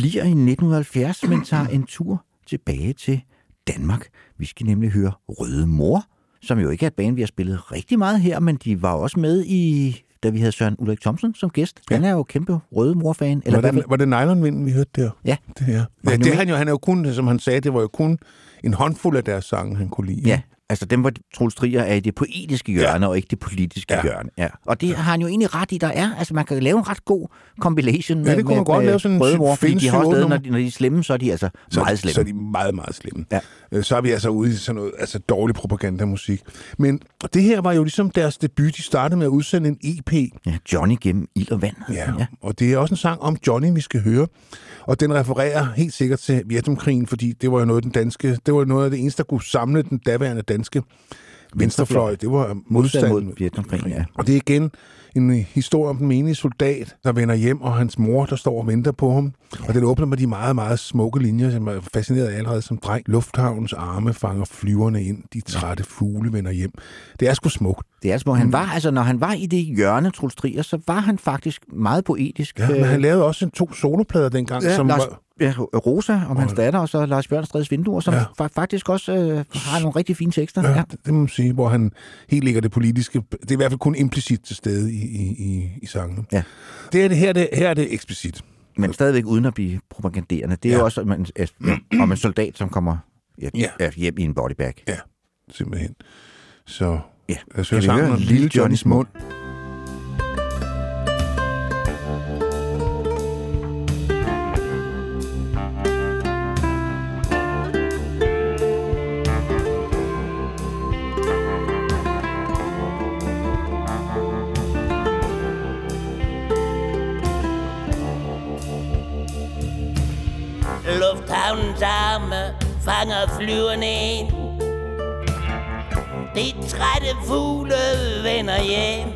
Bliver i 1970, men tager en tur tilbage til Danmark. Vi skal nemlig høre Røde Mor, som jo ikke er et band, vi har spillet rigtig meget her, men de var også med i, da vi havde Søren Ulrik Thomsen som gæst. Han er jo kæmpe Røde Mor-fan. Eller Var det, var det nylonvinden, vi hørte der? Ja. Det, ja han det han jo, han er jo kun, som han sagde, det var jo kun en håndfuld af deres sange, han kunne lide. Ja, Altså dem, hvor Troels Trier er i det poetiske hjørne, ja. og ikke det politiske Ja. ja. hjørne. Ja. Og det har han jo egentlig ret i, der er. Altså man kan lave en ret god compilation Ja, det kunne man godt lave sådan en Rødemor, fordi de har også lavet, når de, når de er slemme, så er de altså så, meget slemme. Så er de meget, meget slemme. Ja. Øh, Så er vi altså ude i sådan noget altså dårlig propagandamusik. Men det her var jo ligesom deres debut. De startede med at udsende en EP. Ja, Johnny gennem ild og vand. Ja, ja. og det er også en sang om Johnny, vi skal høre. Og den refererer helt sikkert til Vietnamkrigen, fordi det var jo noget, den danske, det var noget af det eneste, der kunne samle den daværende danske venstrefløj. Det var Modstand modstand mod Vietnamkrigen, ja. Og det er igen en historie om den menige soldat, der vender hjem, og hans mor, der står og venter på ham. Og den åbner med de meget, meget smukke linjer, som er fascineret af allerede som dreng. Lufthavnens arme fanger flyverne ind, de trætte fugle vender hjem. Det er sgu smukt. Det er små. Han var, altså, når han var i det hjørne, Troels Trier, så var han faktisk meget poetisk. Ja, men han lavede også en to soloplader dengang, ja, som Lars, var... ja, Rosa om hans datter, og så Lars Bjørnsteds vinduer, som Ja. faktisk også øh, har nogle rigtig fine tekster. Ja, Ja. det, det må man sige, hvor han helt ligger det politiske. Det er i hvert fald kun implicit til stede i, i, i, i sangene. Ja. Det er det, her, det, her er det eksplicit. Men stadigvæk uden at blive propaganderende. Det er Ja. jo også om en, om en soldat, som kommer ja, Ja. hjem i en bodybag. Ja, simpelthen. Så Ja. lad os høre sangen om Lille Johnnys Johnnys mund. Lufthavnens arme fanger flyverne ind. De trætte fugle vender hjem.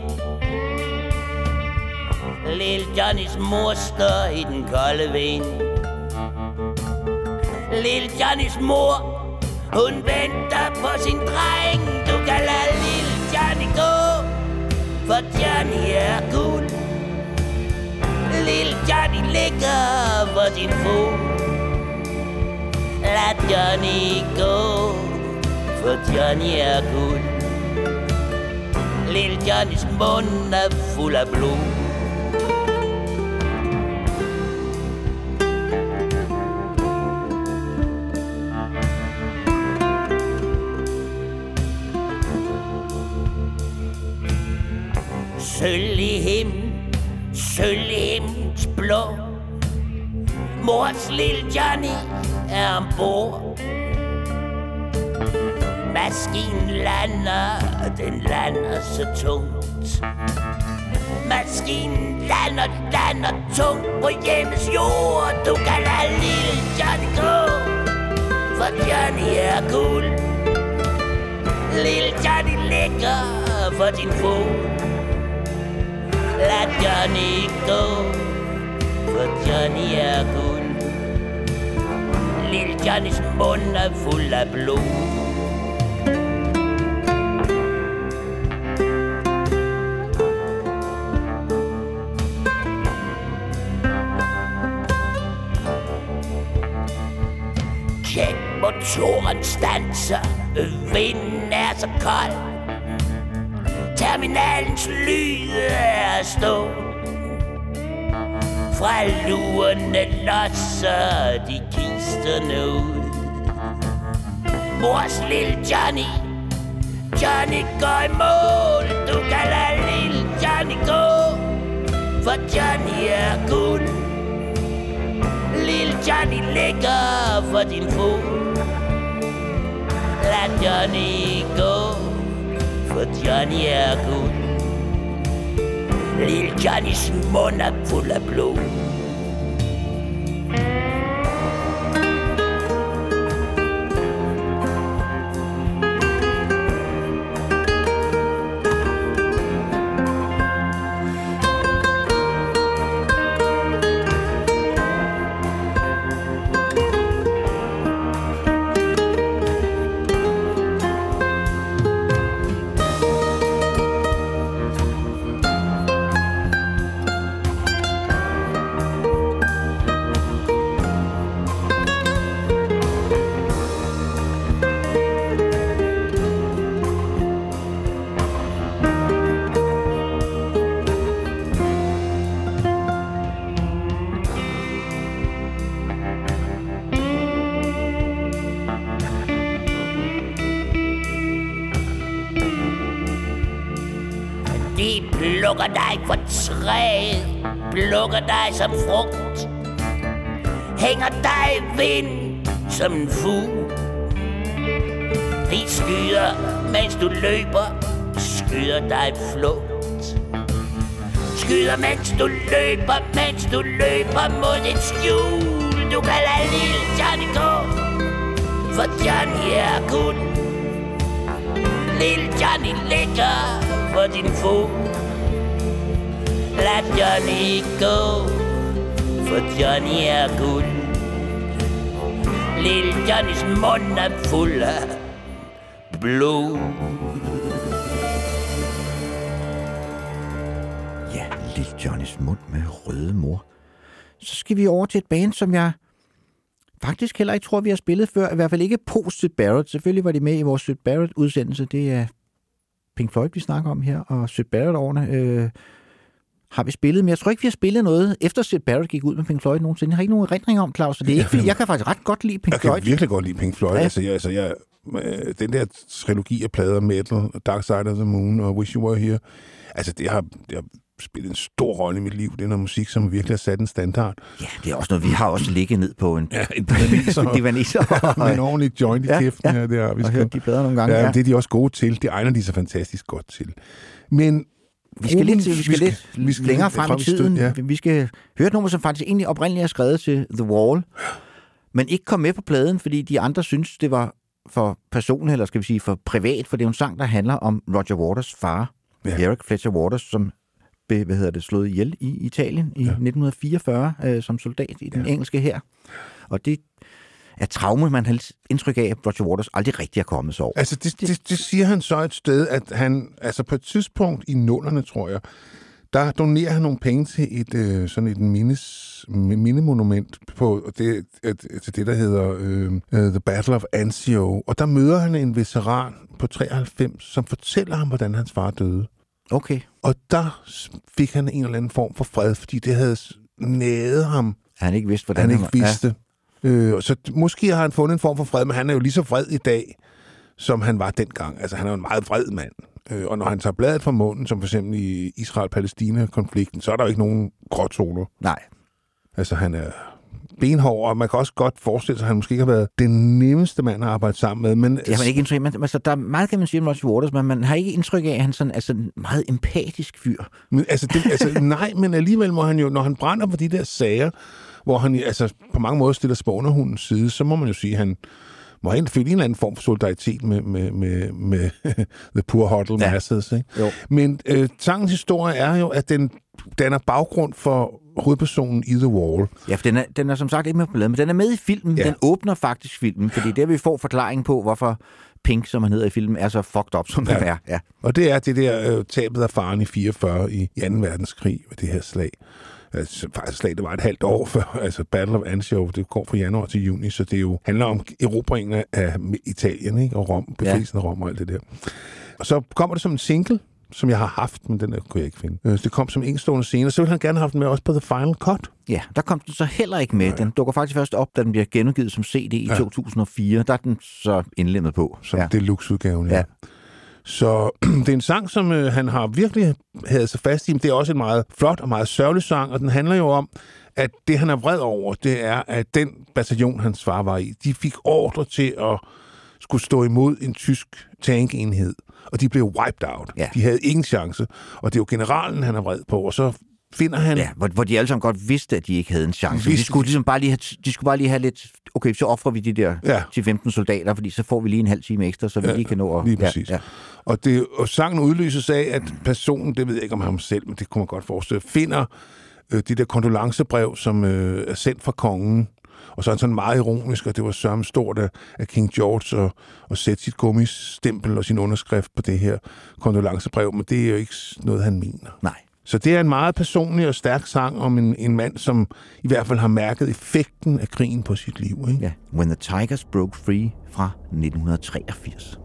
Lille Johnnys mor står i den kolde vind. Lille Johnnys mor, hun venter på sin dreng. Du kan lade lille Johnny gå, for Johnny er guld. Lille Johnny ligger for sin fod. Lad Johnny gå, for Johnny er guld. Lille Johnnys mund er fuld af blod. Sølv i himmel, sølv i himlens blå. Mors lille Johnny er ombord. Maskinen lander, og den lander så tungt. Maskinen lander, lander tungt på hjemmes jord. Du kan lade lille Johnny gå, for Johnny er guld. Lille Johnny ligger for din fod. Lad Johnny gå, for Johnny er guld. Lille Johnnys mund er fuld af blod. Tjek motoren stanser, vinden er så kold. Terminalens lyde er stå. Fra lurene losser de kisterne ud. Mors lille Johnny, Johnny går i mål. Du kan lade lille Johnny gå, for Johnny er guld. Lille Johnny ligger for din fod. Lad Johnny gå, for Johnny er guld. Lille Johnnys mund er fuld plukker dig som frugt. Hænger dig i vind som en fugl. De skyder, mens du løber, skyder dig flugt. Skyder, mens du løber, mens du løber mod et skjul. Du kan lade lille Johnny gå, for Johnny er kun. Lille Johnny ligger for din fod. Lad Johnny gå, for Johnny er guld. Lille Johnnys mund er fuld af blod. Ja, Lille Johnnys mund med røde mor. Så skal vi over til et band, som jeg faktisk heller ikke tror, vi har spillet før. I hvert fald ikke post Syd Barrett. Selvfølgelig var de med i vores Syd Barrett-udsendelse. Det er Pink Floyd, vi snakker om her, og Syd Barrett-årene øh, har vi spillet. Men jeg tror ikke, vi har spillet noget, efter Syd Barrett gik ud med Pink Floyd nogensinde. Jeg har ikke nogen erindring om, Claus. Det er ikke, fordi jeg kan faktisk ret godt lide Pink Jeg kan Floyd. virkelig godt lide Pink Floyd. Ja. Ja. Altså, jeg, altså, jeg, øh, den der trilogi af plader, Metal, Dark Side of the Moon og Wish You Were Here, altså det har, det har spillet en stor rolle i mit liv. Det er noget musik, som virkelig har sat en standard. Ja, det er også noget, vi har også ligget ned på en Ja, en divaneser. med en ordentlig joint i Ja, kæften. ja. Ja, det har vi Og hørt de plader nogle gange, Ja, ja. det er de også gode til. Det egner de sig fantastisk godt til. Men Vi skal lidt, vi skal lidt vi skal længere frem i tiden. Ja. Vi skal høre et nummer, som faktisk egentlig oprindeligt er skrevet til The Wall, men ikke kom med på pladen, fordi de andre synes, det var for personligt, eller skal vi sige for privat, for det er en sang, der handler om Roger Waters far, ja. Eric Fletcher Waters, som blev, hvad hedder det, slået ihjel i Italien i ja. 1944 øh, som soldat i den ja. engelske her. Og det er traume, man har indtryk af, at Roger Waters aldrig rigtig er kommet sig over. Altså, det, det, det siger han så et sted, at han, altså på et tidspunkt i nullerne, tror jeg, der donerer han nogle penge til et øh, sådan et mindes, mindemonument på det, et, til det, der hedder øh, øh, The Battle of Anzio. Og der møder han en veteran på 93, som fortæller ham, hvordan hans far døde. Okay. Og der fik han en eller anden form for fred, fordi det havde nædet ham. Han ikke vidste, hvordan han han ikke var- ja. Øh, så måske har han fundet en form for fred, men han er jo lige så vred i dag, som han var dengang. Altså, han er jo en meget vred mand. Øh, og når han tager bladet fra munden, som for eksempel i Israel-Palæstina-konflikten, så er der jo ikke nogen gråtoner. Nej. Altså, han er benhård, og man kan også godt forestille sig, at han måske ikke har været den nemmeste mand at arbejde sammen med. Men Det har man ikke indtryk af. Man, altså, der er meget, kan man sige om Roger Waters, men man har ikke indtryk af, at han sådan, er sådan en meget empatisk fyr. Men, altså, det, altså, nej, men alligevel må han jo, når han brænder på de der sager, hvor han altså, på mange måder stiller sig på underhundens side, så må man jo sige, at han må have føle en eller anden form for solidaritet med, med, med, med The Poor Huddle ja. Masses. Ikke? Jo. Men øh, sangens historie er jo, at den danner baggrund for hovedpersonen i The Wall. Ja, for den er, den er som sagt ikke med på pladen, men den er med i filmen. Ja. Den åbner faktisk filmen, fordi der vi får forklaring på, hvorfor Pink, som han hedder i filmen, er så fucked up, som ja. den er. Ja. Og det er det der øh, tabet af faren i 44 i 2. verdenskrig ved det her slag. Altså, faktisk slag, det var et halvt år før, altså Battle of Anzio, det går fra januar til juni, så det jo handler om erobringen af- Italien, ikke? og Rom, befrielsen af Rom og alt det der. Og så kommer det som en single, som jeg har haft, men den der kunne jeg ikke finde. Øh, Det kom som enestående scene, og så ville han gerne have haft den med også på The Final Cut. ja, der kom den så heller ikke med. Den dukker faktisk først op, da den bliver genudgivet som CD i Ja. 2004. Der er den så indlemmet på. Som ja. ja. deluxe-udgaven, ja. Ja. Så det er en sang, som øh, han har virkelig havde sig fast i, men det er også en meget flot og meget sørgelig sang, og den handler jo om, at det, han er vred over, det er, at den bataljon, hans far var i, de fik ordre til at skulle stå imod en tysk tankenhed, og de blev wiped out. Ja. De havde ingen chance, og det er jo generalen, han er vred på, og så finder han... Ja, hvor, hvor de alle sammen godt vidste, at de ikke havde en chance. De Vidste skulle, de. ligesom bare lige have, de skulle bare lige have lidt... Okay, så offrer vi de der Ja. 10-15 soldater, fordi så får vi lige en halv time ekstra, så vi Ja, lige kan nå at... Lige præcis. Ja, Ja. Og, det, og sangen udløses af, at personen, det ved jeg ikke om ham selv, men det kunne man godt forestille, finder øh, de der kondolancebrev, som øh, er sendt fra kongen. Og så er han sådan meget ironisk, og det var sørme stort af, af King George at, at sætte sit gummistempel og sin underskrift på det her kondolancebrev, men det er jo ikke noget, han mener. Nej. Så det er en meget personlig og stærk sang om en, en mand, som i hvert fald har mærket effekten af krigen på sit liv. Ikke? Ja, When the Tigers Broke Free fra 1983.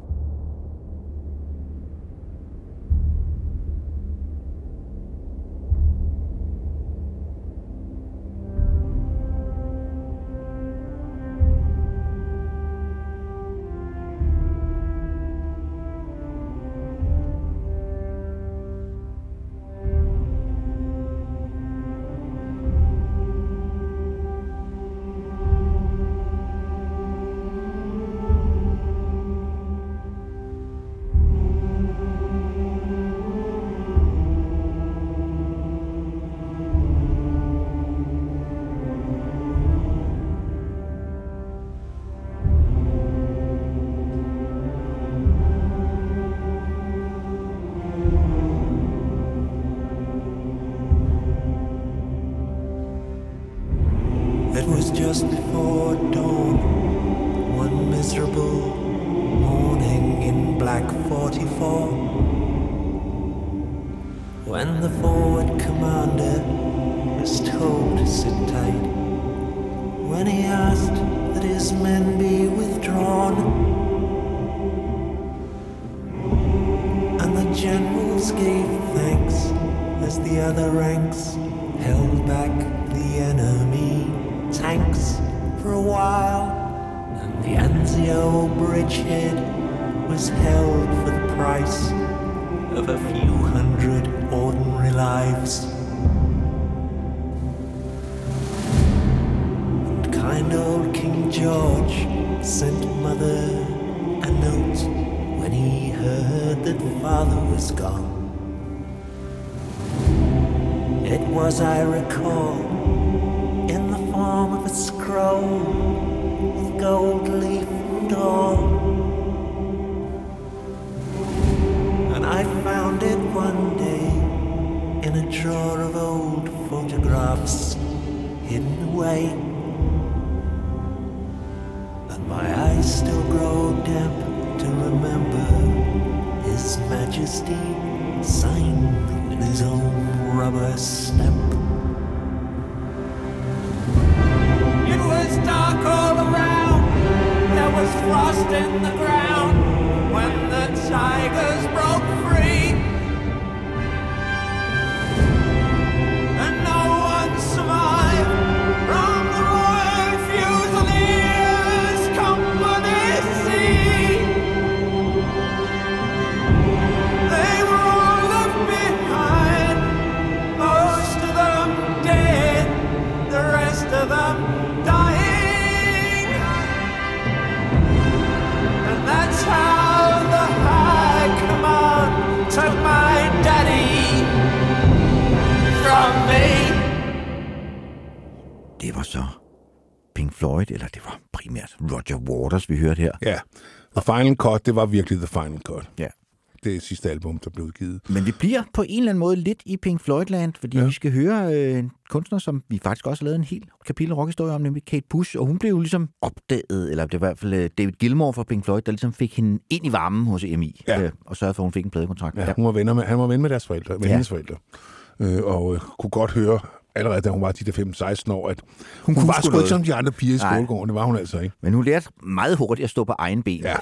Of old photographs hidden away. And my eyes still grow damp to remember His Majesty signed with his own rubber stamp. It was dark all around. There was frost in the ground when the tigers broke free. Floyd, eller det var primært Roger Waters, vi hørte her. Ja. The Final Cut, det var virkelig The Final Cut. Ja. Det er sidste album, der blev udgivet. Men vi bliver på en eller anden måde lidt i Pink Floyd-land, fordi ja. vi skal høre øh, en kunstner, som vi faktisk også har lavet en hel kapitel rockhistorie om, nemlig Kate Bush, og hun blev jo ligesom opdaget, eller det var i hvert fald øh, David Gilmour fra Pink Floyd, der ligesom fik hende ind i varmen hos EMI, Ja. øh, og sørgede for, at hun fik en pladekontrakt. Ja, hun var venner med, han var ven med deres forældre, med ja. hendes forældre. Øh, og øh, kunne godt høre, allerede da hun var de der 5-16 år, at hun, kunne hun var sgu ikke som de andre piger i skolegården. Det var hun altså ikke. Men hun lærte meget hurtigt at stå på egen ben. Ja.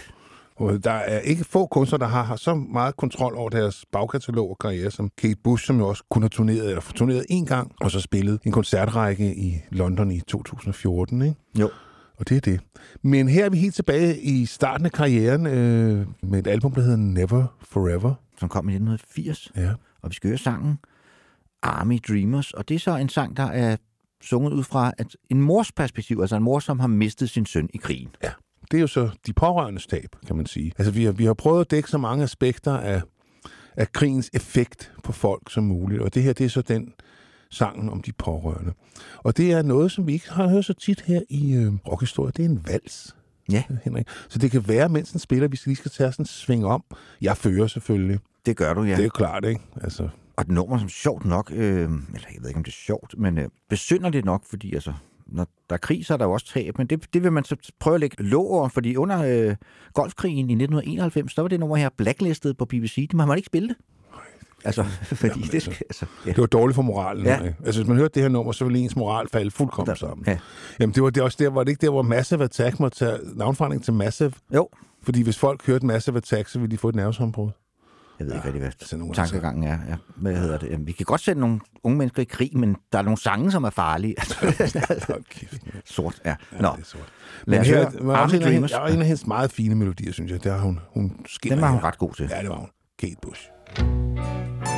Der er ikke få kunstnere, der har, har så meget kontrol over deres bagkatalog og karriere, som Kate Bush, som jo også kun har turneret, eller turneret en gang, og så spillet en koncertrække i London i 2014, ikke? Jo. Og det er det. Men her er vi helt tilbage i starten af karrieren øh, med et album, der hedder Never Forever. Som kom i 1980. Ja. Og vi skal høre sangen Army Dreamers, og det er så en sang, der er sunget ud fra at en mors perspektiv, altså en mor, som har mistet sin søn i krigen. Ja. Det er jo så de pårørendes tab, kan man sige. Altså, vi har, vi har prøvet at dække så mange aspekter af, af krigens effekt på folk som muligt, og det her, det er så den sangen om de pårørende. Og det er noget, som vi ikke har hørt så tit her i øh, rockhistorie. Det er en vals. Ja. Henrik. Så det kan være, mens den spiller, vi skal lige skal tage sådan en sving om. Jeg fører selvfølgelig. Det gør du, ja. Det er jo klart, ikke? Altså, Og et nummer, som sjovt nok, øh, eller jeg ved ikke, om det er sjovt, men øh, besynderligt nok, fordi altså, når der er krig, så er der jo også tab, men det, det vil man så prøve at lægge låg over, fordi under øh, golfkrigen i 1991, der var det nummer her blacklistet på BBC, det må man ikke spille det. Altså, fordi Jamen, det skal, altså, ja. Det var dårligt for moralen. Ja. Ja. Altså, hvis man hørte det her nummer, så ville ens moral falde fuldkommen Der- sammen. ja. Jamen, det var det også der, var det ikke der, hvor Massive Attack måtte tage navnforandring til Massive? Jo. Fordi hvis folk hørte Massive Attack, så ville de få et nervesambrud. Jeg ved ikke, hvad det altså, er. nogle Tankegangen er. Ja. Hvad hedder det? Jamen, vi kan godt sende nogle unge mennesker i krig, men der er nogle sange, som er farlige. sort, ja. Nå. det er sort. Men her høre var også en af, hendes, en af meget fine melodier, synes jeg. Der har hun, hun Den var hun her. ret god til. Ja, det var hun. Kate Bush. I'm a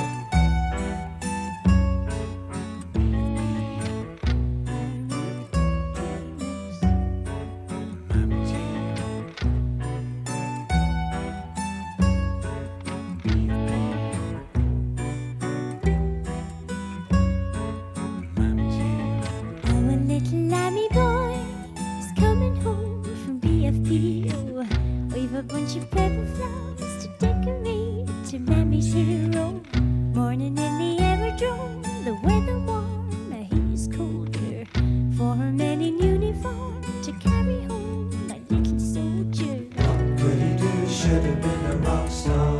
when she played with flowers to decorate mammy's hero. Morning in the aerodrome, the weather warm, a haze colder. For a man in uniform to carry home my little soldier. What could he do? Should have been a rock star.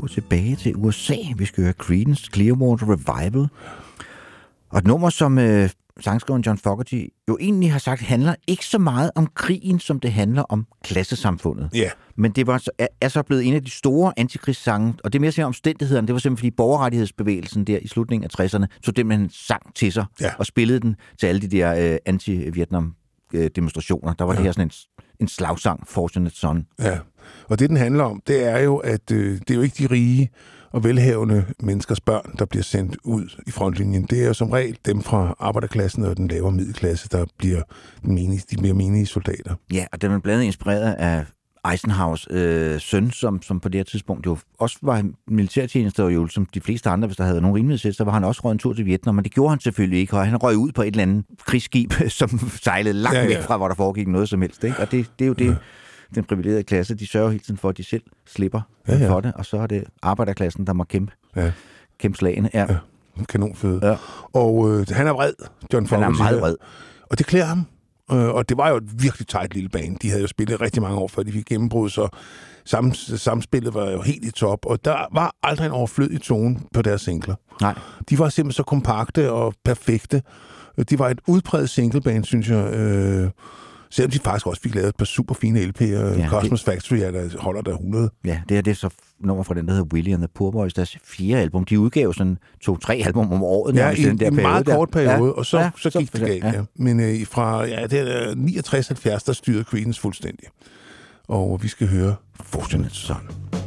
Tur tilbage til USA. Vi skal høre Creedence Clearwater Revival. Og et nummer, som øh, sangskriveren John Fogerty jo egentlig har sagt, handler ikke så meget om krigen, som det handler om klassesamfundet. Ja. Men det var, så- er, er så blevet en af de store antikrigssange, og det er mere simpelthen omstændighederne. Det var simpelthen fordi borgerrettighedsbevægelsen der i slutningen af 60'erne, så den sang til sig Ja. og spillede den til alle de der øh, anti-Vietnam-demonstrationer. Der var ja. det her sådan en, en slagsang, Fortunate Son. Ja, og det den handler om, det er jo, at øh, det er jo ikke de rige og velhavende menneskers børn, der bliver sendt ud i frontlinjen. Det er jo som regel dem fra arbejderklassen og den lavere middelklasse, der bliver menige, de mere menige soldater. Ja, og den er blandt andet inspireret af Eisenhowers øh, søn, som, som på det her tidspunkt jo også var militærtjeneste, og jo som de fleste andre, hvis der havde nogen rimelighed så var han også røget en tur til Vietnam, men det gjorde han selvfølgelig ikke, og han røg ud på et eller andet krigsskib, som sejlede langt Ja, ja, ja. ja. væk fra, hvor der foregik noget som helst. Ikke? Og det, det er jo det, den privilegerede klasse, de sørger hele tiden for, at de selv slipper Ja, ja, for det, og så er det arbejderklassen, der må kæmpe, Ja. kæmpe slagene. Ja. ja. Kanonføde. Ja. Og øh, han er vred, John Han er Fogerty. meget vred. Og det klæder ham. Øh, og det var jo et virkelig tejt lille band. De havde jo spillet rigtig mange år, før de fik gennembrud, så sam, samspillet var jo helt i top. Og der var aldrig en overflødig tone på deres singler. Nej. De var simpelthen så kompakte og perfekte. De var et udpræget singleband, synes jeg. Øh, selvom de faktisk også fik lavet et par super fine LP'er. Ja, det- Cosmos Factory er der, holder der 100. Ja, det er det er så nummer fra den, der hedder Willie and the Poor Boys, deres fjerde album. De udgav sådan to-tre album om året. Ja, i, den der en meget der. kort periode, ja. og så, ja, så gik det galt. Ja. Men øh, fra ja, det er 69-70, der styrede Creedence fuldstændig. Og vi skal høre Fortunate Son. Some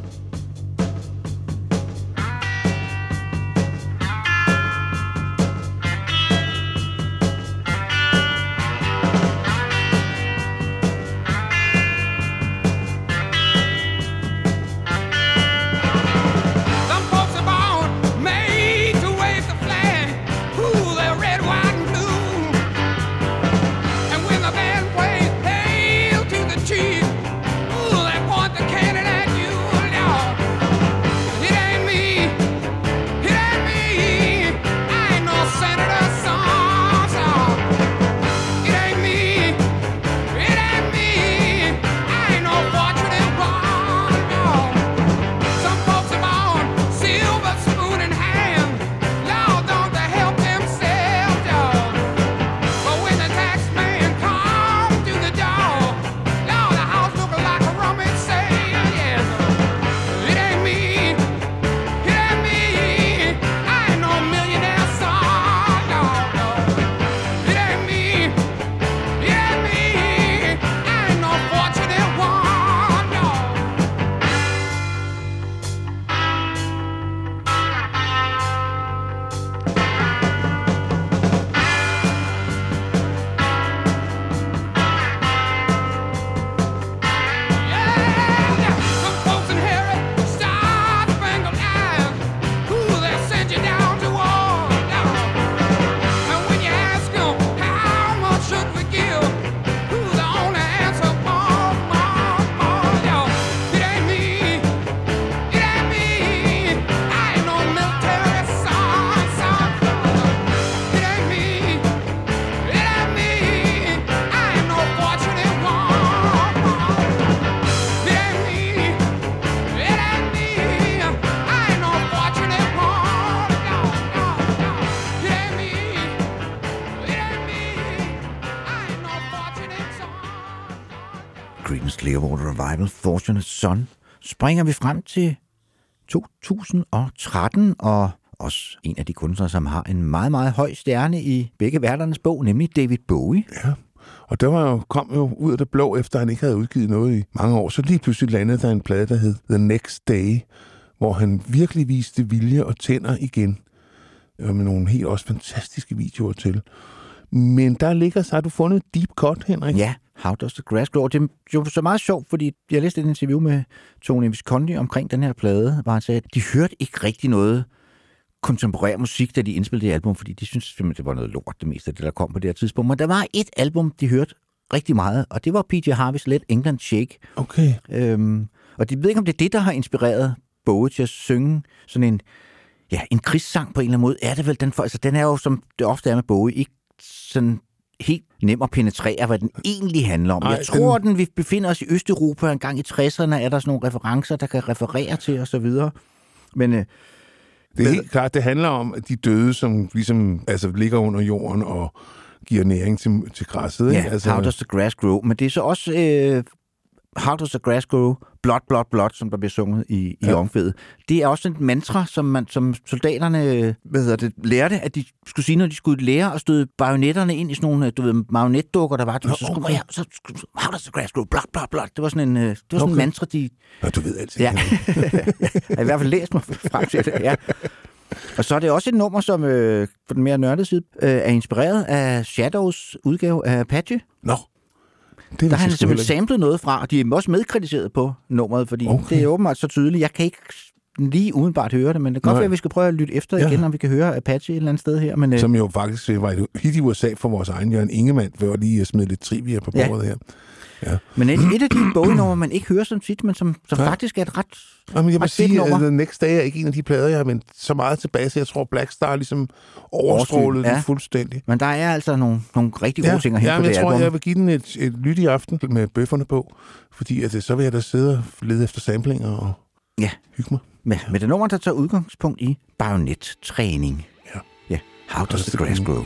Fortunate Son, springer vi frem til 2013, og også en af de kunstnere, som har en meget, meget høj stjerne i begge verdenes bog, nemlig David Bowie. Ja. Og der var jo, kom jo ud af det blå, efter han ikke havde udgivet noget i mange år. Så lige pludselig landede der en plade, der hed The Next Day, hvor han virkelig viste vilje og tænder igen. Øh, Med nogle helt også fantastiske videoer til. Men der ligger så, har du fundet Deep Cut, Henrik? Ja, How Does the Grass Grow? Det er jo så meget sjovt, fordi jeg læste et interview med Tony Visconti omkring den her plade, hvor han sagde, at de hørte ikke rigtig noget kontemporær musik, da de indspillede det album, fordi de syntes simpelthen, det var noget lort, det meste af det, der kom på det her tidspunkt. Men der var et album, de hørte rigtig meget, og det var PJ Harveys Let England Shake. Okay. Øhm, og de ved ikke, om det er det, der har inspireret Bowie til at synge sådan en, ja, en krigssang på en eller anden måde. Er det vel den for, altså den er jo, som det ofte er med Bowie, ikke sådan helt nem at penetrere, hvad den egentlig handler om. Ej, jeg tror, den... vi befinder os i Østeuropa en gang i 60'erne, er der sådan nogle referencer, der kan referere til videre. Men øh, Det er helt klart, det handler om de døde, som ligesom altså, ligger under jorden og giver næring til, til græsset. ja, ikke? altså, How Does the Grass Grow? Men det er så også øh, How Does the Grass Grow? Blood, blood, blood, som der bliver sunget i, i Ja. omkvædet. Det er også et mantra, som, man, som soldaterne hvad hedder det, lærte, at de skulle sige, når de skulle lære at støde bajonetterne ind i sådan nogle, du ved, marionetdukker, der var. Du, ved, så skulle man, ja, så, How Does the Grass Grow? Blood, blood, blood. Det var sådan en, øh, det var sådan en Okay. mantra, de... Ja, du ved altid. Ja. jeg har i hvert fald læst mig frem til det, ja. Og så er det også et nummer, som øh, på den mere nørdede side øh, er inspireret af Shadows udgave af Apache. Nå. Det Der har han ikke. samlet noget fra, og de er også medkritiseret på nummeret, fordi okay. Det er åbenbart så tydeligt. Jeg kan ikke lige udenbart høre det, men det kan godt være, at vi skal prøve at lytte efter Ja. igen, om vi kan høre Apache et eller andet sted her. Men, øh, Som jo faktisk øh, var et hit i USA for vores egen Jørgen Ingemann, for lige at smide lidt trivia på Ja. bordet her. Ja. men et, et af de Bowie-numre, man ikke hører så tit, men som, som Ja. faktisk er et ret, Jamen, jeg må sige, at The Next Day er ikke en af de plader, jeg har vendt så meget tilbage til. Jeg tror, Black Star ligesom overstrålede Ja. det fuldstændig. Men der er altså nogle, nogle rigtig gode ting at hente ja, på det jeg tror, album. jeg vil give den et, et lyt i aften med bøfferne på, fordi at, øh, så vil jeg da sidde og lede efter samplinger og Ja. hygge mig. Med, med det nummer, der tager udgangspunkt i bajonet-træning. Ja. ja. How does the grass grow?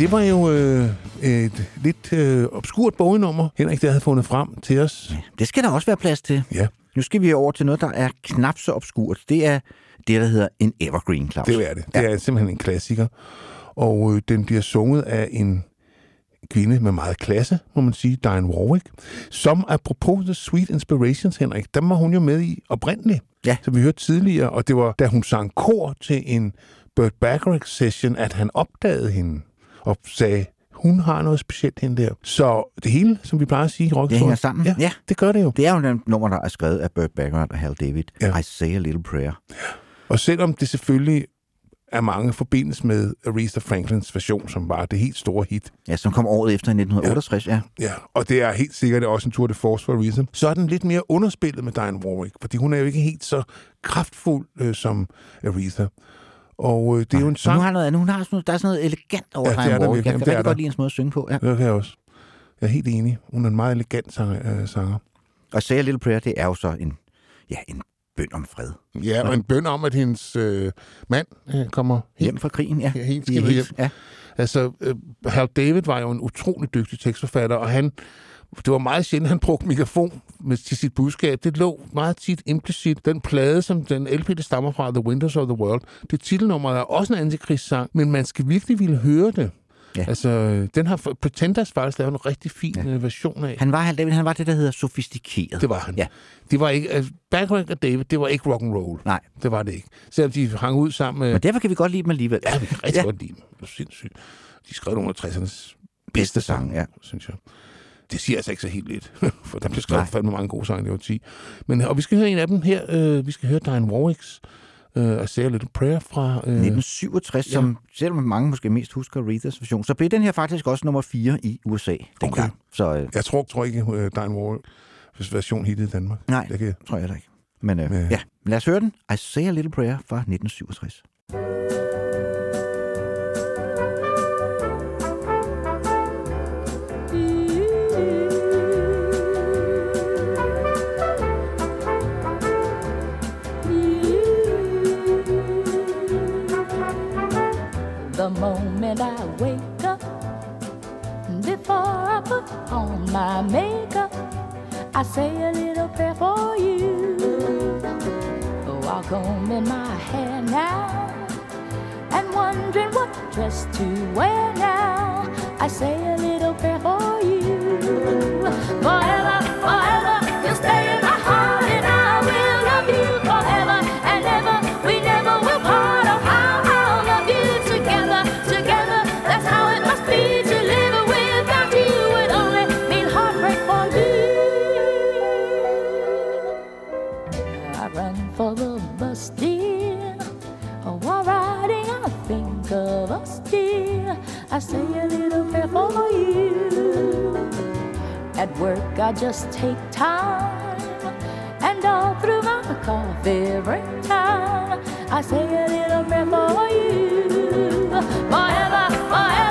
Det var jo øh, et lidt øh, obskurt bognummer, Henrik, der havde fundet frem til os. Det skal der også være plads til. Ja. Nu skal vi over til noget, der er knap så obskurt. Det er det, der hedder en evergreen, Claus. Det er det. Det er simpelthen en klassiker. Og øh, den bliver sunget af en kvinde med meget klasse, må man sige, Diane Warwick, som apropos The Sweet Inspirations, Henrik, der var hun jo med i oprindeligt, ja. som vi hørte tidligere, og det var, da hun sang kor til en Burt Bacharach-session, at han opdagede hende og sagde, hun har noget specielt hende der. Så det hele, som vi plejer at sige i rock Det hænger sammen. Ja, ja, det gør det jo. Det er jo den nummer, der er skrevet af Burt Bacharach og Hal David. Ja. I Say a Little Prayer. Og selvom det selvfølgelig er mange forbindes med Aretha Franklins version, som var det helt store hit. Ja, som kom året efter i 1968, ja. Ja, og det er helt sikkert også en tour de force for Aretha. Så er den lidt mere underspillet med Diane Warwick, fordi hun er jo ikke helt så kraftfuld øh, som Aretha. Og øh, det er jo en sang... Nu har noget. Hun har sådan noget, der er sådan noget elegant over Ja, ja, det er Diane der. Jeg kan Jamen, rigtig der. godt lide hendes måde at synge på. Ja. Det kan jeg også. Jeg er helt enig. Hun er en meget elegant sanger. Øh, sanger. Og Say a Little Prayer, det er jo så en, ja, en bøn om fred. Ja, og en bøn om, at hendes øh, mand øh, kommer helt, Hjem fra krigen, ja. Ja, helt skidt hjem. ja. Altså, øh, Hal David var jo en utrolig dygtig tekstforfatter, og han, det var meget sjældent, han brugte mikrofon med, til sit budskab. Det lå meget tit implicit. Den plade, som den LP, det stammer fra, The Winters of the World, det titelnummer er også en antikrigssang, men man skal virkelig ville høre det. Ja. Altså, den har Pretenders faktisk lavet en rigtig fin ja. version af. Han var, David, han var det, der hedder sofistikeret. Det var han. Ja. Det var ikke, altså, Bacharach og David, det var ikke rock and roll. Nej. Det var det ikke. Selvom de hang ud sammen med... Men derfor kan vi godt lide dem alligevel. Ja, vi kan rigtig ja. godt lide dem. Det er sindssygt. De skrev nogle af 60'ernes bedste sange, ja. synes jeg. Det siger altså ikke så helt lidt, for der blev skrevet fandme mange gode sange, det var 10. Men, og vi skal høre en af dem her. Øh, vi skal høre Diane Warwicks øh, I Say a Little Prayer fra... Øh, 1967, ja. som selvom mange måske mest husker Rethas version, så blev den her faktisk også nummer 4 i USA dengang. Okay. Så øh, Jeg tror, tror ikke, øh, Diane Warwicks version hittede i Danmark. nej, Det kan... tror jeg heller ikke. Men øh, Ja. ja, lad os høre den. I Say a Little Prayer fra 1967. My makeup, I say a little prayer for you. While in my hair now, and wondering what dress to wear now, I say a little prayer for you. Forever, say a little prayer for you. At work, I just take time, and all through my coffee break time, I say a little prayer for you. Forever, forever,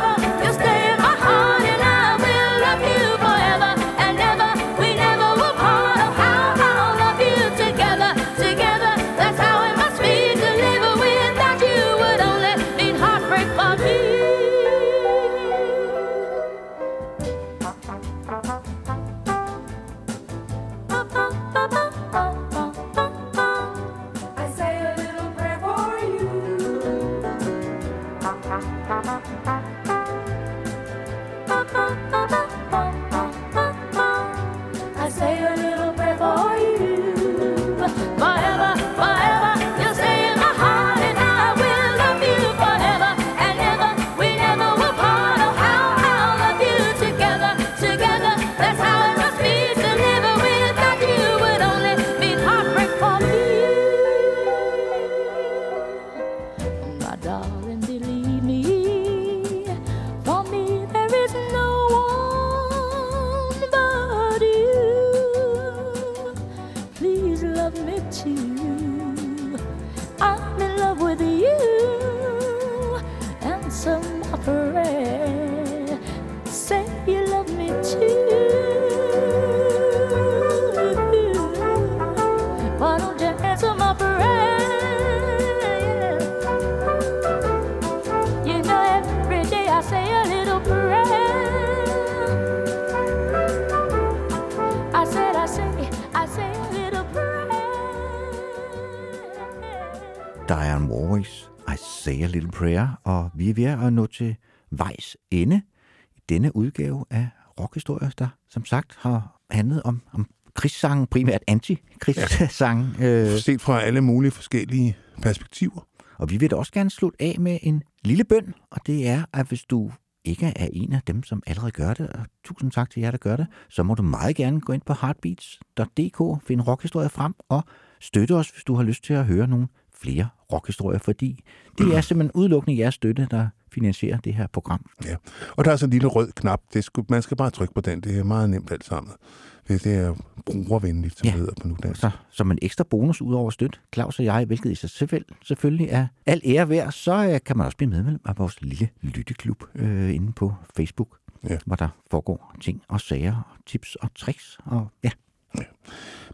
primært anti-krigssange. Ja. Øh, Set fra alle mulige forskellige perspektiver. og vi vil da også gerne slutte af med en lille bøn, og det er, at hvis du ikke er en af dem, som allerede gør det, og tusind tak til jer, der gør det, så må du meget gerne gå ind på heartbeats.dk, finde rockhistorier frem og støtte os, hvis du har lyst til at høre nogle flere rockhistorier, fordi det er simpelthen udelukkende jeres støtte, der finansierer det her program. Ja. Og der er sådan en lille rød knap. Det skal, man skal bare trykke på den. Det er meget nemt alt sammen. Det det er brugervenligt, som ja. hedder på nu dansk. Så som en ekstra bonus ud over støt, Claus og jeg, hvilket i sig selv, selvfølgelig er al ære værd, så øh, kan man også blive medlem af vores lille lytteklub øh, inde på Facebook, ja. hvor der foregår ting og sager, og tips og tricks. Og, ja.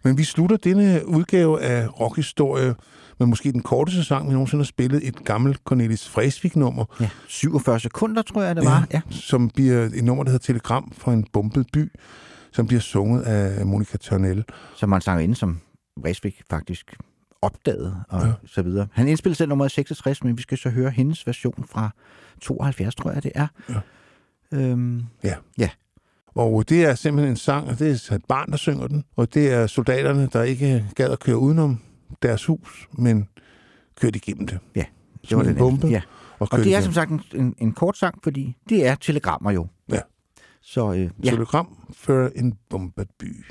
Men vi slutter denne udgave af rockhistorie med måske den korteste sang, vi nogensinde har spillet. Et gammelt Cornelis Vreeswijk-nummer. Ja, 47 sekunder, tror jeg, det var. Ja. Som bliver et nummer, der hedder Telegram fra en bombet by, som bliver sunget af Monika Tørnell. Som man sanger inde, som Vreeswijk faktisk opdagede og ja. så videre. Han indspillede selv nummer 66, men vi skal så høre hendes version fra 72, tror jeg, det er. Ja. Øhm, Ja. ja. Og det er simpelthen en sang, og det er et barn, der synger den. Og det er soldaterne, der ikke gad at køre udenom deres hus, men kørte igennem det. Ja, det var den bombe. Ja. Og, Og det er som sagt en, en, en kort sang, fordi det er telegrammer jo. Ja. Så øh, ja. Telegram for en bombet by.